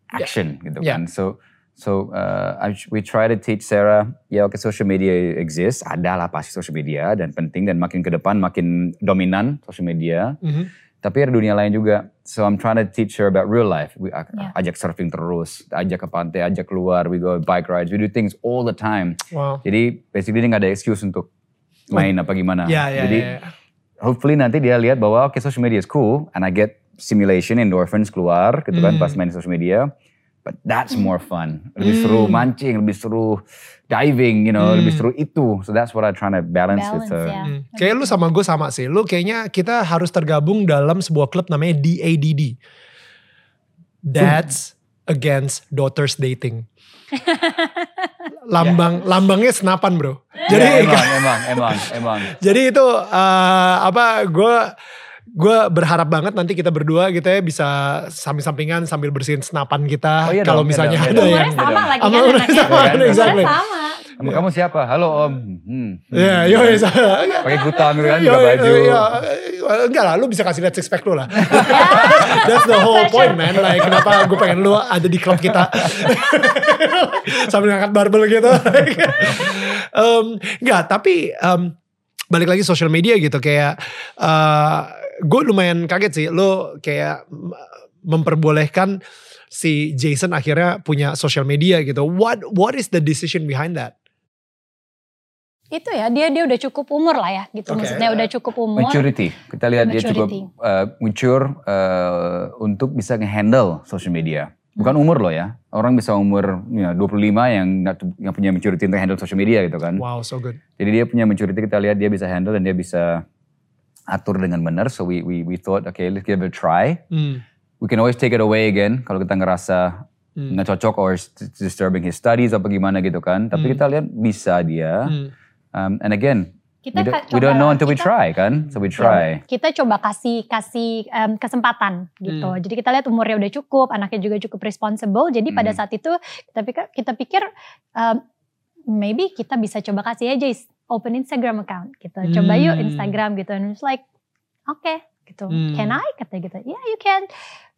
action gitu Yeah. kan. So so uh, I, we try to teach Sarah, ya oke social media exists, ada lah pasti social media dan penting dan makin ke depan makin dominan social media. Mhm. Tapi ada dunia lain juga. So I'm trying to teach her about real life. We Yeah. ajak surfing terus, ajak ke pantai, ajak keluar, we go bike rides, we do things all the time. Wow. Jadi basically dia nggak ada excuse untuk main apa gimana. Ya, ya, Jadi ya, ya. hopefully nanti dia lihat bahwa oke social media is cool and I get stimulation endorphins keluar gitu kan Hmm. pas main social media. But that's more fun. Lebih seru Hmm. mancing, lebih seru diving, you know, Hmm. lebih seru itu. So that's what I trying to balance, with Balance her. Hmm. Kayak lu sama gue sama sih. Lu kayaknya kita harus tergabung dalam sebuah klub namanya DADD. Dads Against Daughters Dating. Lambang lambangnya senapan bro. Jadi Ya, emang, emang, emang, emang. jadi itu eh, apa gue gue berharap banget nanti kita berdua gitu ya bisa samping-sampingan sambil bersihin senapan kita Oh iya kalau iya misalnya iya ada dong. yang Umurnya sama lagi Sama kan umurnya anaknya. sama, Umurnya exactly. sama. Kamu, kamu siapa? Halo om. Hmm. Iya, yo, yo, Pakai kutang gitu kan, Yo, buka baju. yo, yo. Enggak lah, lu bisa kasih lihat six pack lu lah. That's the whole point man. Like kenapa gue pengen lu ada di klub kita. Sambil ngangkat barbel gitu. um, enggak, tapi um, balik lagi social media gitu kayak uh, gue lumayan kaget sih lu kayak memperbolehkan si Jason akhirnya punya social media gitu. What what is the decision behind that? Itu ya dia dia udah cukup umur lah ya gitu. Oke. Maksudnya udah cukup umur. Maturity. Kita lihat dia cukup Maturity. uh, mature uh, untuk bisa nge-handle social media. Bukan Hmm. umur loh ya. Orang bisa umur ya, 25 yang nggak punya maturity untuk handle social media gitu kan. Wow, so good. Jadi dia punya maturity kita lihat dia bisa handle dan dia bisa atur dengan benar. So we we we thought okay let's give it a try. Hmm. We can always take it away again kalau kita ngerasa Hmm. nggak cocok or disturbing his studies apa gimana gitu kan. Tapi Hmm. kita lihat bisa dia. Hmm. Um, and again Kita we don't, ka- we don't coba- know until we kita- try kan. So we try. Kita coba kasih kasih em, kesempatan gitu. Hmm. Jadi kita lihat umurnya udah cukup, anaknya juga cukup responsible. Jadi pada Hmm. saat itu kita pikir kita pikir em, maybe kita bisa coba kasih aja open Instagram account gitu. Coba yuk Hmm. Instagram gitu. And it's like oke gitu. Hmm. Can I? Kata gitu. Ya yeah, you can.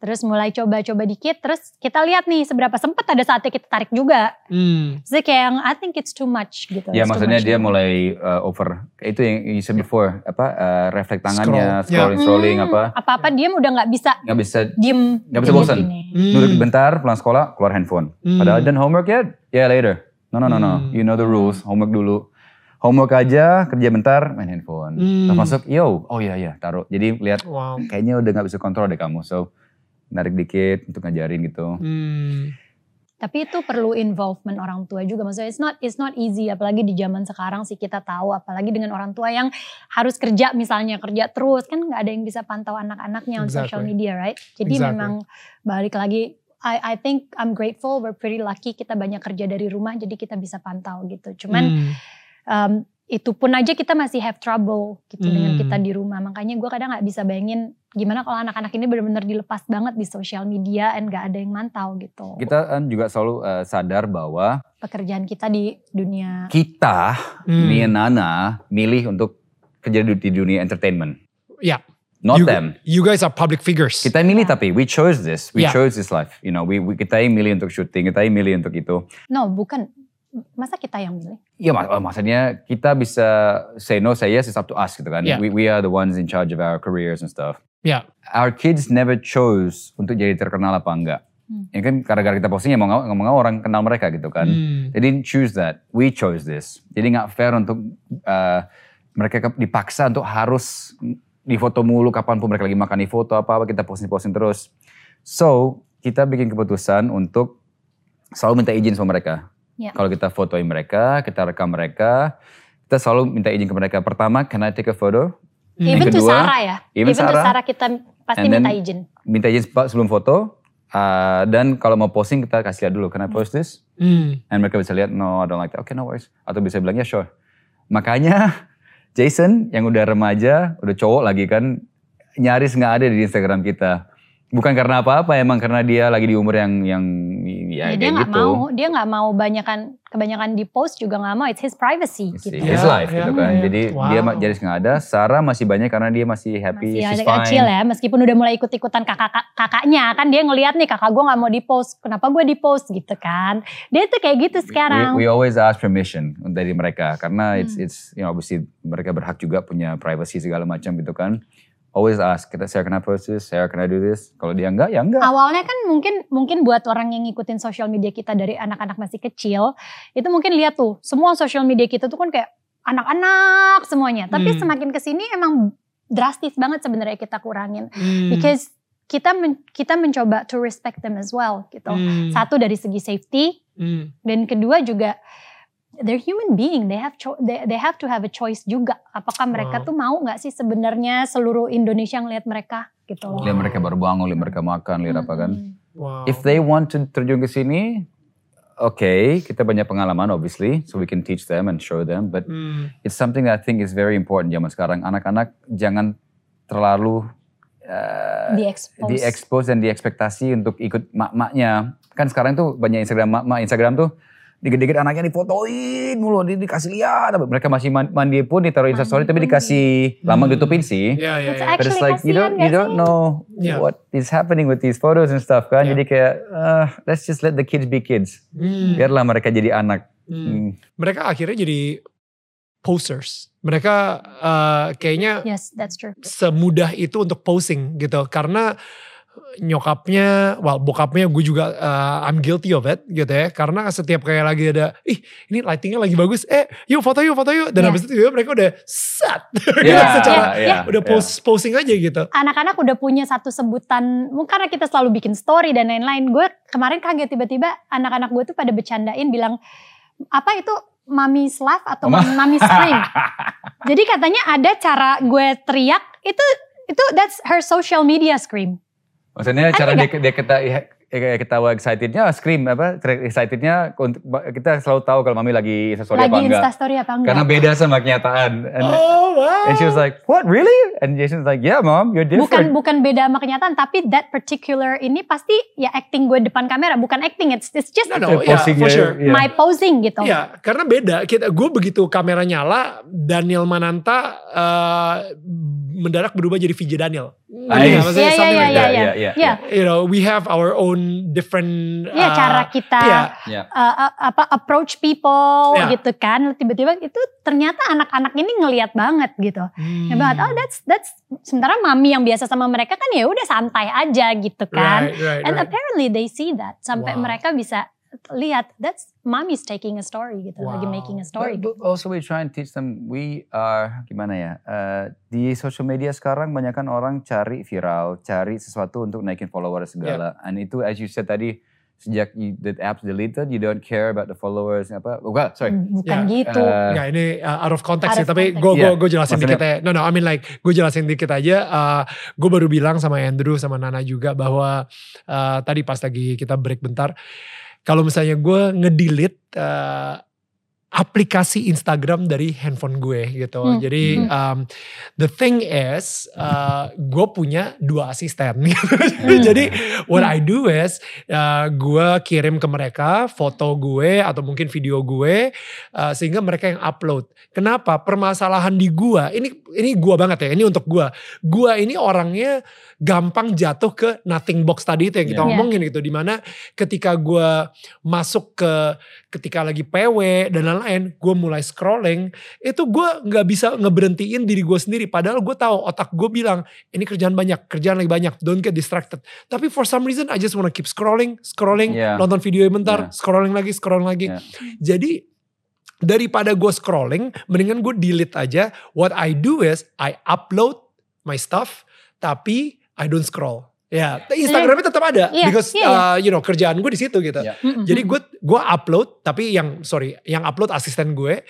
Terus mulai coba-coba dikit. Terus kita lihat nih seberapa sempet ada saatnya kita tarik juga. Hmm. Jadi kayak yang I think it's too much gitu. Ya It's maksudnya dia gitu. mulai uh, over itu yang you said before apa uh, refleks tangannya, Scroll. scrolling, Hmm, scrolling apa Apa-apa dia udah nggak bisa nggak bisa diem. Nggak bisa bosan. Hmm. duduk bentar pulang sekolah keluar handphone. Hmm. Padahal done homework yet? Yeah later. No no no no. Hmm. You know the rules. Homework dulu. Homework aja kerja bentar main handphone. Hmm. Terus masuk yo oh iya iya taruh. Jadi lihat Wow. kayaknya udah nggak bisa kontrol deh kamu. So narik dikit untuk ngajarin gitu. Hmm. Tapi itu perlu involvement orang tua juga. Maksudnya it's not it's not easy apalagi di zaman sekarang sih kita tahu apalagi dengan orang tua yang harus kerja misalnya kerja terus kan nggak ada yang bisa pantau anak-anaknya on social Exactly. media, right? Jadi Exactly. memang balik lagi I I think I'm grateful we're pretty lucky kita banyak kerja dari rumah jadi kita bisa pantau gitu. Cuman Hmm. Um, itu pun aja kita masih have trouble gitu dengan Hmm. kita di rumah. Makanya gue kadang nggak bisa bayangin gimana kalau anak-anak ini benar-benar dilepas banget di sosial media and nggak ada yang mantau gitu. Kita kan juga selalu uh, sadar bahwa Pekerjaan kita di dunia kita, Hmm. and Nana, milih untuk kerja di, dunia entertainment. Ya. Not you, them. You guys are public figures. Kita yang milih tapi we chose this, we Yeah. chose this life. You know, we, we kita yang milih untuk syuting, kita yang milih untuk itu. No, bukan. Masa kita yang milih? Iya, mak oh, maksudnya kita bisa say no, say yes, it's up to us gitu kan. Yeah. We, we are the ones in charge of our careers and stuff. Ya. Our kids never chose untuk jadi terkenal apa enggak. Hmm. Ya kan gara-gara kita posting ya mau nggak mau orang kenal mereka gitu kan. Hmm. They didn't choose that. We chose this. Jadi nggak fair untuk uh, mereka dipaksa untuk harus di foto mulu kapan pun mereka lagi makan di foto apa apa kita posting-posting terus. So kita bikin keputusan untuk selalu minta izin sama mereka. Ya. Kalau kita fotoin mereka, kita rekam mereka, kita selalu minta izin ke mereka. Pertama, can I take a photo? Even Yang to kedua, Sarah ya. even to Sarah. Sarah kita pasti And then- minta izin. Minta izin sebelum foto. Uh, dan kalau mau posting kita kasih lihat dulu, can I post this? Hmm. And mereka bisa lihat, no I don't like that. Okay no worries. Atau bisa bilang, ya sure. Makanya Jason yang udah remaja, udah cowok lagi kan, nyaris nggak ada di Instagram kita. Bukan karena apa-apa, emang karena dia lagi di umur yang yang ya, Ya, dia nggak gitu. mau, dia nggak mau banyakan kebanyakan di post juga nggak mau. It's his privacy It's gitu. his life ya, gitu kan. ya. Jadi Wow. dia nyaris nggak ada. Sarah masih banyak karena dia masih happy, Masih she's ada fine. kecil ya, meskipun udah mulai ikut-ikutan kakak kakaknya kan dia ngelihat nih kakak gue nggak mau di post, kenapa gue di post gitu kan? Dia tuh kayak gitu sekarang. We, we always ask permission dari mereka karena it's Hmm. it's you know obviously mereka berhak juga punya privacy segala macam gitu kan. Always ask kita saya kena post this, saya kena do this. Kalau dia enggak ya enggak. Awalnya kan mungkin mungkin buat orang yang ngikutin sosial media kita dari anak-anak masih kecil, itu mungkin lihat tuh semua sosial media kita tuh kan kayak anak-anak semuanya. Tapi Hmm. semakin ke sini emang drastis banget sebenarnya kita kurangin, Hmm. because kita men- kita mencoba to respect them as well gitu. Hmm. Satu dari segi safety, Hmm. dan kedua juga they're human being they have cho- they, they have to have a choice juga apakah mereka Wow. tuh mau nggak sih sebenarnya seluruh Indonesia ngelihat mereka gitu loh Lihat mereka baru bangun, lihat mereka makan, lihat apa kan. Wow. If they want to terjun ke sini, oke, kita banyak pengalaman obviously, so we can teach them and show them. But Hmm. it's something that I think is very important zaman sekarang. Anak-anak jangan terlalu uh, di expose diekspos dan diekspektasi untuk ikut mak-maknya. Kan sekarang tuh banyak Instagram mak-mak Instagram tuh dikit-dikit anaknya difotoin mulu, di- dikasih lihat. Tapi Mereka masih man- mandi pun ditaruh Insta story tapi dikasih lama Hmm. ditutupin sih. Ya, It's ya. But it's Actually, like you don't you don't know Yeah. what is happening with these photos and stuff kan. Yeah. Jadi kayak uh, let's just let the kids be kids. Hmm. Biarlah mereka jadi anak. Hmm. Hmm. Mereka akhirnya jadi posters. Mereka eh, kayaknya yes that's true semudah itu untuk posing gitu karena nyokapnya, well bokapnya gue juga uh, I'm guilty of it gitu ya karena setiap kayak lagi ada ih ini lightingnya lagi bagus eh yuk foto yuk foto yuk dan Yeah. habis itu juga mereka udah set gitu Yeah, secara yeah, udah yeah. post posting aja gitu anak-anak udah punya satu sebutan mungkin karena kita selalu bikin story dan lain-lain gue kemarin kaget tiba-tiba anak-anak gue tuh pada bercandain bilang apa itu mami laugh atau Mama. mami scream jadi katanya ada cara gue teriak itu itu that's her social media scream Maksudnya cara dia, dia kata ya, kayak ketawa excitednya scream apa excitednya kita selalu tahu kalau mami lagi instastory Lagi apa enggak. instastory apa enggak. Karena beda sama kenyataan. And, Oh wow. and she was like, "What really?" And Jason's like, "Yeah, mom, you're bukan different." bukan beda sama kenyataan tapi that particular ini pasti ya acting gue depan kamera bukan acting it's, it's just No, no, yeah, posing for ya, sure. iya. my posing gitu Iya, karena beda. Kita, gue begitu kamera nyala, Daniel Mananta eh, mendadak berubah jadi VJ Daniel. Nice. Iya, iya, iya, iya, iya. yeah, yeah, Iya. You know, we have our own different. Iya, uh, cara kita Iya, Yeah. uh, uh, apa approach people Iya. gitu kan tiba-tiba itu ternyata anak-anak ini ngelihat banget gitu Hmm. Ya banget oh that's that's sementara mami yang biasa sama mereka kan ya udah santai aja gitu kan Right, right, and right. apparently they see that sampai Wow. mereka bisa lihat that's mommy's taking a story gitu lagi Wow. making a story But, but also we try and teach them we are gimana ya uh, di social media sekarang banyak kan orang cari viral, cari sesuatu untuk naikin followers segala. And itu as you said tadi sejak you, the apps deleted, you don't care about the followers apa? Oh, enggak, sorry. Hmm, bukan Ya, gitu Uh, Enggak, ini uh, out of context Out sih, of tapi context. gue gue gue jelasin maksudnya- dikit ya. No no, I mean like gue jelasin dikit aja. Uh, gue baru bilang sama Andrew sama Nana juga bahwa uh, tadi pas lagi kita break bentar, kalau misalnya gue ngedelete uh, aplikasi Instagram dari handphone gue gitu. Hmm, Jadi hmm. um, the thing is, uh, gue punya dua asisten. Hmm. Jadi what I do is uh, gue kirim ke mereka foto gue atau mungkin video gue uh, sehingga mereka yang upload. Kenapa? Permasalahan di gua ini ini gua banget ya. Ini untuk gua. Gua ini orangnya gampang jatuh ke nothing box tadi itu yang kita Yeah. ngomongin gitu. Di mana ketika gua masuk ke ketika lagi PW dan lain-lain, gue mulai scrolling, itu gue nggak bisa ngeberhentiin diri gue sendiri. Padahal gue tahu otak gue bilang ini kerjaan banyak, kerjaan lagi banyak, don't get distracted. Tapi for some reason I just wanna keep scrolling, scrolling, Yeah. nonton video bentar, Yeah. scrolling lagi, scrolling lagi. Yeah. Jadi daripada gue scrolling, mendingan gue delete aja. What I do is I upload my stuff, tapi I don't scroll. Ya, Instagramnya tetap ada, Iya, because iya, iya. uh, you know kerjaan gue di situ gitu. Iya. Mm-mm. Jadi gue gue upload, tapi yang sorry, yang upload asisten gue,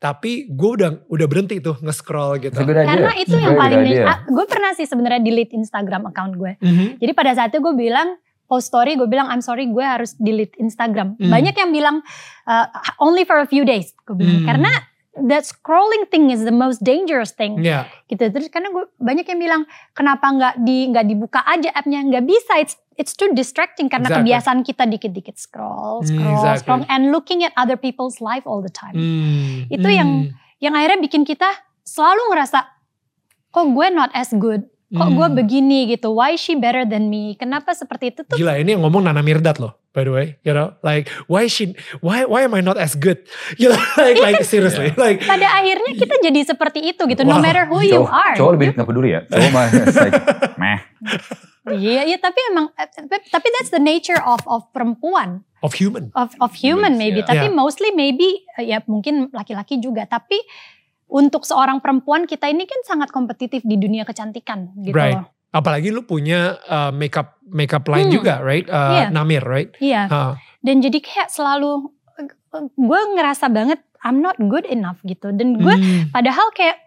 tapi gue udah udah berhenti tuh nge-scroll gitu. Karena itu yang paling gue pernah sih sebenarnya delete Instagram account gue Mhm. Jadi pada saat itu gue bilang post story gue bilang I'm sorry gue harus delete Instagram. Hmm. Banyak yang bilang uh, only for a few days. Gue bilang Hmm. karena that scrolling thing is the most dangerous thing Ya, gitu. Terus karena gue banyak yang bilang kenapa nggak di nggak dibuka aja appnya nggak bisa. It's it's too distracting karena Exactly. kebiasaan kita dikit-dikit scroll, Hmm, scroll, exactly. scroll, and looking at other people's life all the time. Hmm, Itu hmm, yang yang akhirnya bikin kita selalu ngerasa kok gue not as good. Kok gue hmm. begini gitu? Why is she better than me? Kenapa seperti itu tuh? Gila ini yang ngomong Nana Mirdad loh, by the way, you know, like why she, why why am I not as good? You know, like like seriously, like Pada akhirnya kita jadi seperti itu gitu. No Wow. matter who you Cowok- are. Cowok lebih nggak peduli ya. Cowok mah like, meh. Iya, iya. Tapi emang, eh, tapi- tapi that's the nature of of perempuan, of human. of of human Humans, maybe. yeah. Tapi Yeah. mostly maybe eh, ya mungkin laki-laki juga. Tapi untuk seorang perempuan kita ini kan sangat kompetitif di dunia kecantikan gitu Right. loh. Apalagi lu punya uh, makeup makeup line Hmm. juga, right? Uh, Iya. Namir, right? Iya. Uh, Dan jadi kayak selalu gue ngerasa banget I'm not good enough gitu. Dan gue hmm, Padahal kayak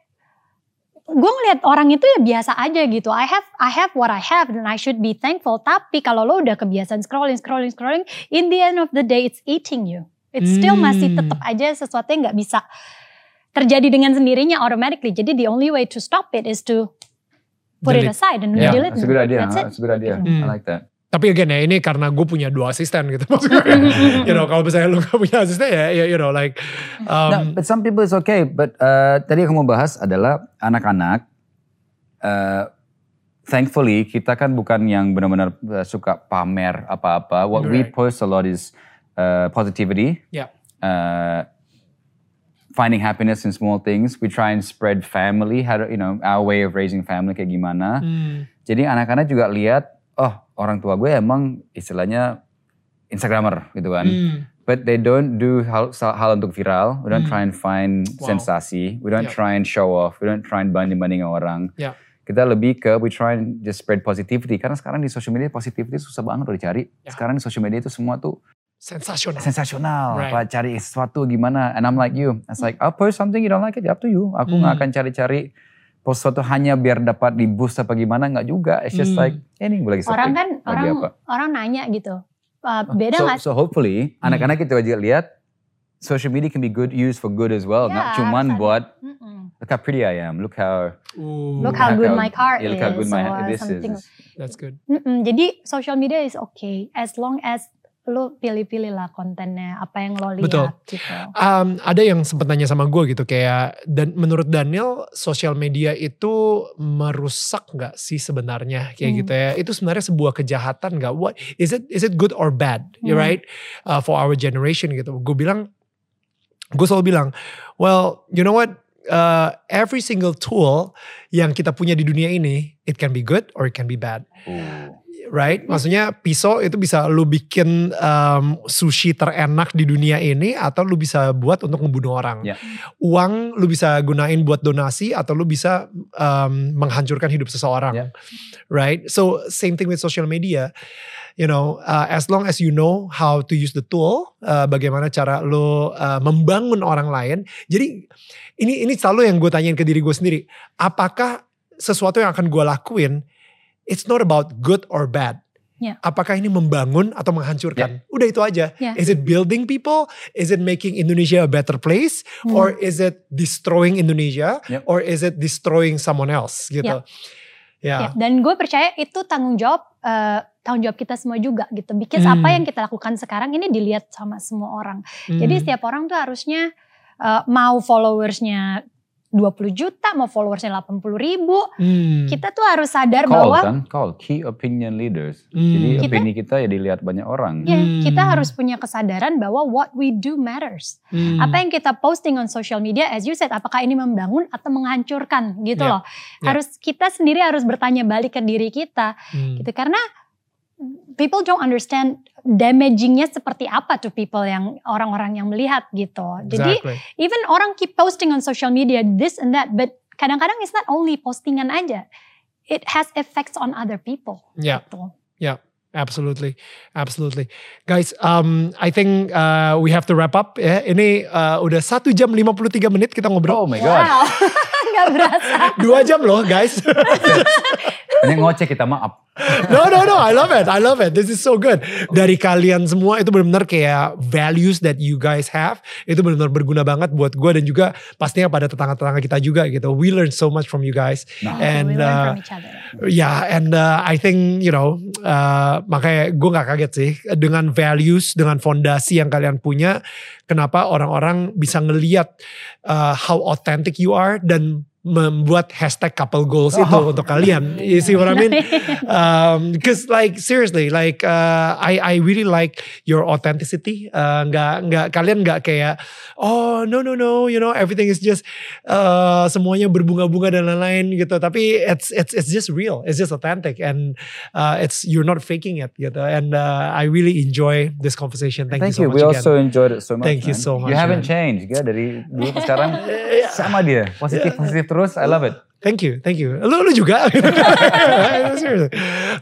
gue ngeliat orang itu ya biasa aja gitu. I have I have what I have and I should be thankful. Tapi kalau lo udah kebiasaan scrolling scrolling scrolling, in the end of the day it's eating you. It's still masih Hmm. tetap aja sesuatu yang nggak bisa terjadi dengan sendirinya automatically. Jadi the only way to stop it is to put it Delete. aside and Yeah, delete. that's a good idea. That's it. That's a good idea. Hmm. I like that. Tapi again ya ini karena gue punya dua asisten gitu. Maksudnya, you know, kalau misalnya lu gak punya asisten ya, ya, you know, like, um, no, but some people it's okay. But uh, tadi yang kamu bahas adalah anak-anak. Uh, thankfully kita kan bukan yang benar-benar uh, suka pamer apa-apa. What we Right. post a lot is uh, positivity. ya, uh, finding happiness in small things. We try and spread family, how to, you know, our way of raising family kayak gimana. hmm, Jadi anak-anak juga lihat, oh orang tua gue emang istilahnya Instagramer gitu kan. hmm, But they don't do hal, hal untuk viral. We don't Hmm. try and find Wow. sensasi. We don't Yeah. try and show off. We don't try and banding-banding orang. ya, Kita lebih ke we try and just spread positivity. Karena sekarang di social media positivity susah banget loh dicari. Ya. Sekarang di social media itu semua tuh sensasional. sensasional. Right. Apa cari sesuatu gimana? And I'm like you. It's like I'll post something you don't like it, up to you. Aku nggak Hmm. akan cari-cari post foto hanya biar dapat di boost apa gimana nggak juga. It's just Hmm. like eh, ini gue lagi Orang kan Lagi orang apa? orang nanya gitu. Uh, beda so, nggak? so hopefully Hmm. anak-anak kita juga lihat social media can be good used for good as well. Ya, Nggak cuman buat Mm-mm. look how pretty I am, look how Ooh, Look how good my car yeah, look how good is, my this something. is. That's good. Mm-mm, Jadi social media is okay as long as lo pilih-pilih lah kontennya apa yang lo lihat Betul. gitu. Um, ada yang sempat nanya sama gue gitu kayak dan menurut Daniel sosial media itu merusak nggak sih sebenarnya kayak Hmm. gitu ya itu sebenarnya sebuah kejahatan nggak what is it is it good or bad you Hmm. right uh, for our generation gitu gue bilang gue selalu bilang well you know what Uh, every single tool yang kita punya di dunia ini it can be good or it can be bad Ooh. Right? Maksudnya pisau itu bisa lu bikin um, sushi terenak di dunia ini atau lu bisa buat untuk ngebunuh orang. Ya. Uang lu bisa gunain buat donasi atau lu bisa um, menghancurkan hidup seseorang, Ya. right? So same thing with social media. You know, uh, as long as you know how to use the tool, uh, bagaimana cara lu uh, membangun orang lain. Jadi ini ini selalu yang gue tanyain ke diri gue sendiri. Apakah sesuatu yang akan gue lakuin it's not about good or bad. Ya. Apakah ini membangun atau menghancurkan? Udah itu aja. Ya. Is it building people? Is it making Indonesia a better place? Hmm. Or is it destroying Indonesia? Yep. Or is it destroying someone else? Gitu. Ya, Ya. dan gue percaya itu tanggung jawab eh, tanggung jawab kita semua juga gitu. Because Hmm. apa yang kita lakukan sekarang ini dilihat sama semua orang. Hmm. Jadi setiap orang tuh harusnya eh, mau followersnya 20 juta, mau followersnya 80 ribu, Hmm. kita tuh harus sadar Call bahwa kan, call key opinion leaders. Hmm. Jadi Kita- opini kita ya dilihat banyak orang. ya, Hmm. kita harus punya kesadaran bahwa what we do matters. Hmm. Apa yang kita posting on social media, as you said, apakah ini membangun atau menghancurkan gitu Ya, loh. ya. Harus kita sendiri harus bertanya balik ke diri kita Hmm. gitu karena people don't understand damagingnya seperti apa tuh people yang orang-orang yang melihat gitu. Jadi Exactly. even orang keep posting on social media this and that, but kadang-kadang it's not only postingan aja, it has effects on other people. Ya. Gitu. Absolutely, absolutely, guys. Um, I think uh, we have to wrap up. Ya, ini uh, udah satu jam 53 menit kita ngobrol. Oh my god. Wow, nggak berasa. Dua jam loh, guys. Ini ngoceh kita maaf. No, no, no. I love it. I love it. This is so good. Dari kalian semua itu benar-benar kayak values that you guys have. Itu benar-benar berguna banget buat gue dan juga pastinya pada tetangga-tetangga kita juga gitu. We learn so much from you guys. Nah. And we learn uh, from each other. Yeah, and uh, I think you know, uh, makanya gue nggak kaget sih dengan values, dengan fondasi yang kalian punya, kenapa orang-orang bisa ngeliat uh, how authentic you are dan membuat hashtag couple goals itu Oh. untuk kalian. You see what I mean? Um, Cause like seriously, like uh, I I really like your authenticity. Uh, nggak nggak kalian nggak kayak oh no no no, you know everything is just uh, semuanya berbunga-bunga dan lain-lain gitu. Tapi it's it's it's just real, it's just authentic, and uh, it's you're not faking it gitu. And uh, I really enjoy this conversation. Thank, Thank you so you. much We again. also enjoyed it so much. Thank you man. so much, You haven't man. changed, ya dari dulu ke sekarang sama dia. Positif positif terus. I love it. Thank you, thank you. Lu, lu juga.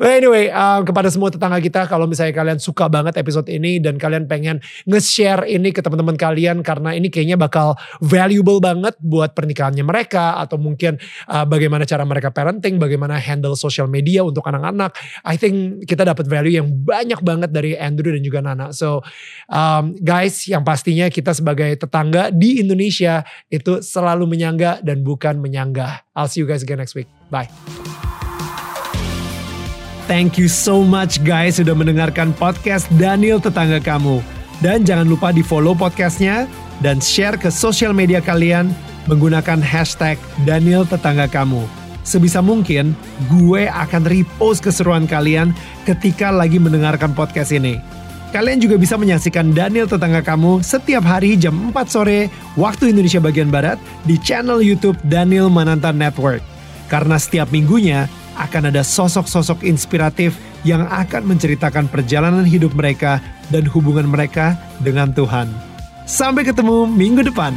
But anyway, um, kepada semua tetangga kita, kalau misalnya kalian suka banget episode ini dan kalian pengen nge-share ini ke teman-teman kalian karena ini kayaknya bakal valuable banget buat pernikahannya mereka atau mungkin uh, bagaimana cara mereka parenting, bagaimana handle social media untuk anak-anak. I think kita dapat value yang banyak banget dari Andrew dan juga Nana. So, um, guys, yang pastinya kita sebagai tetangga di Indonesia itu selalu menyangga dan bukan menyanggah. I'll see you guys again next week. Bye. Thank you so much guys sudah mendengarkan podcast Daniel Tetangga Kamu. Dan jangan lupa di follow podcastnya dan share ke sosial media kalian menggunakan hashtag Daniel Tetangga Kamu. Sebisa mungkin gue akan repost keseruan kalian ketika lagi mendengarkan podcast ini. Kalian juga bisa menyaksikan Daniel Tetangga Kamu setiap hari jam 4 sore waktu Indonesia bagian Barat di channel YouTube Daniel Mananta Network. Karena setiap minggunya akan ada sosok-sosok inspiratif yang akan menceritakan perjalanan hidup mereka dan hubungan mereka dengan Tuhan. Sampai ketemu minggu depan.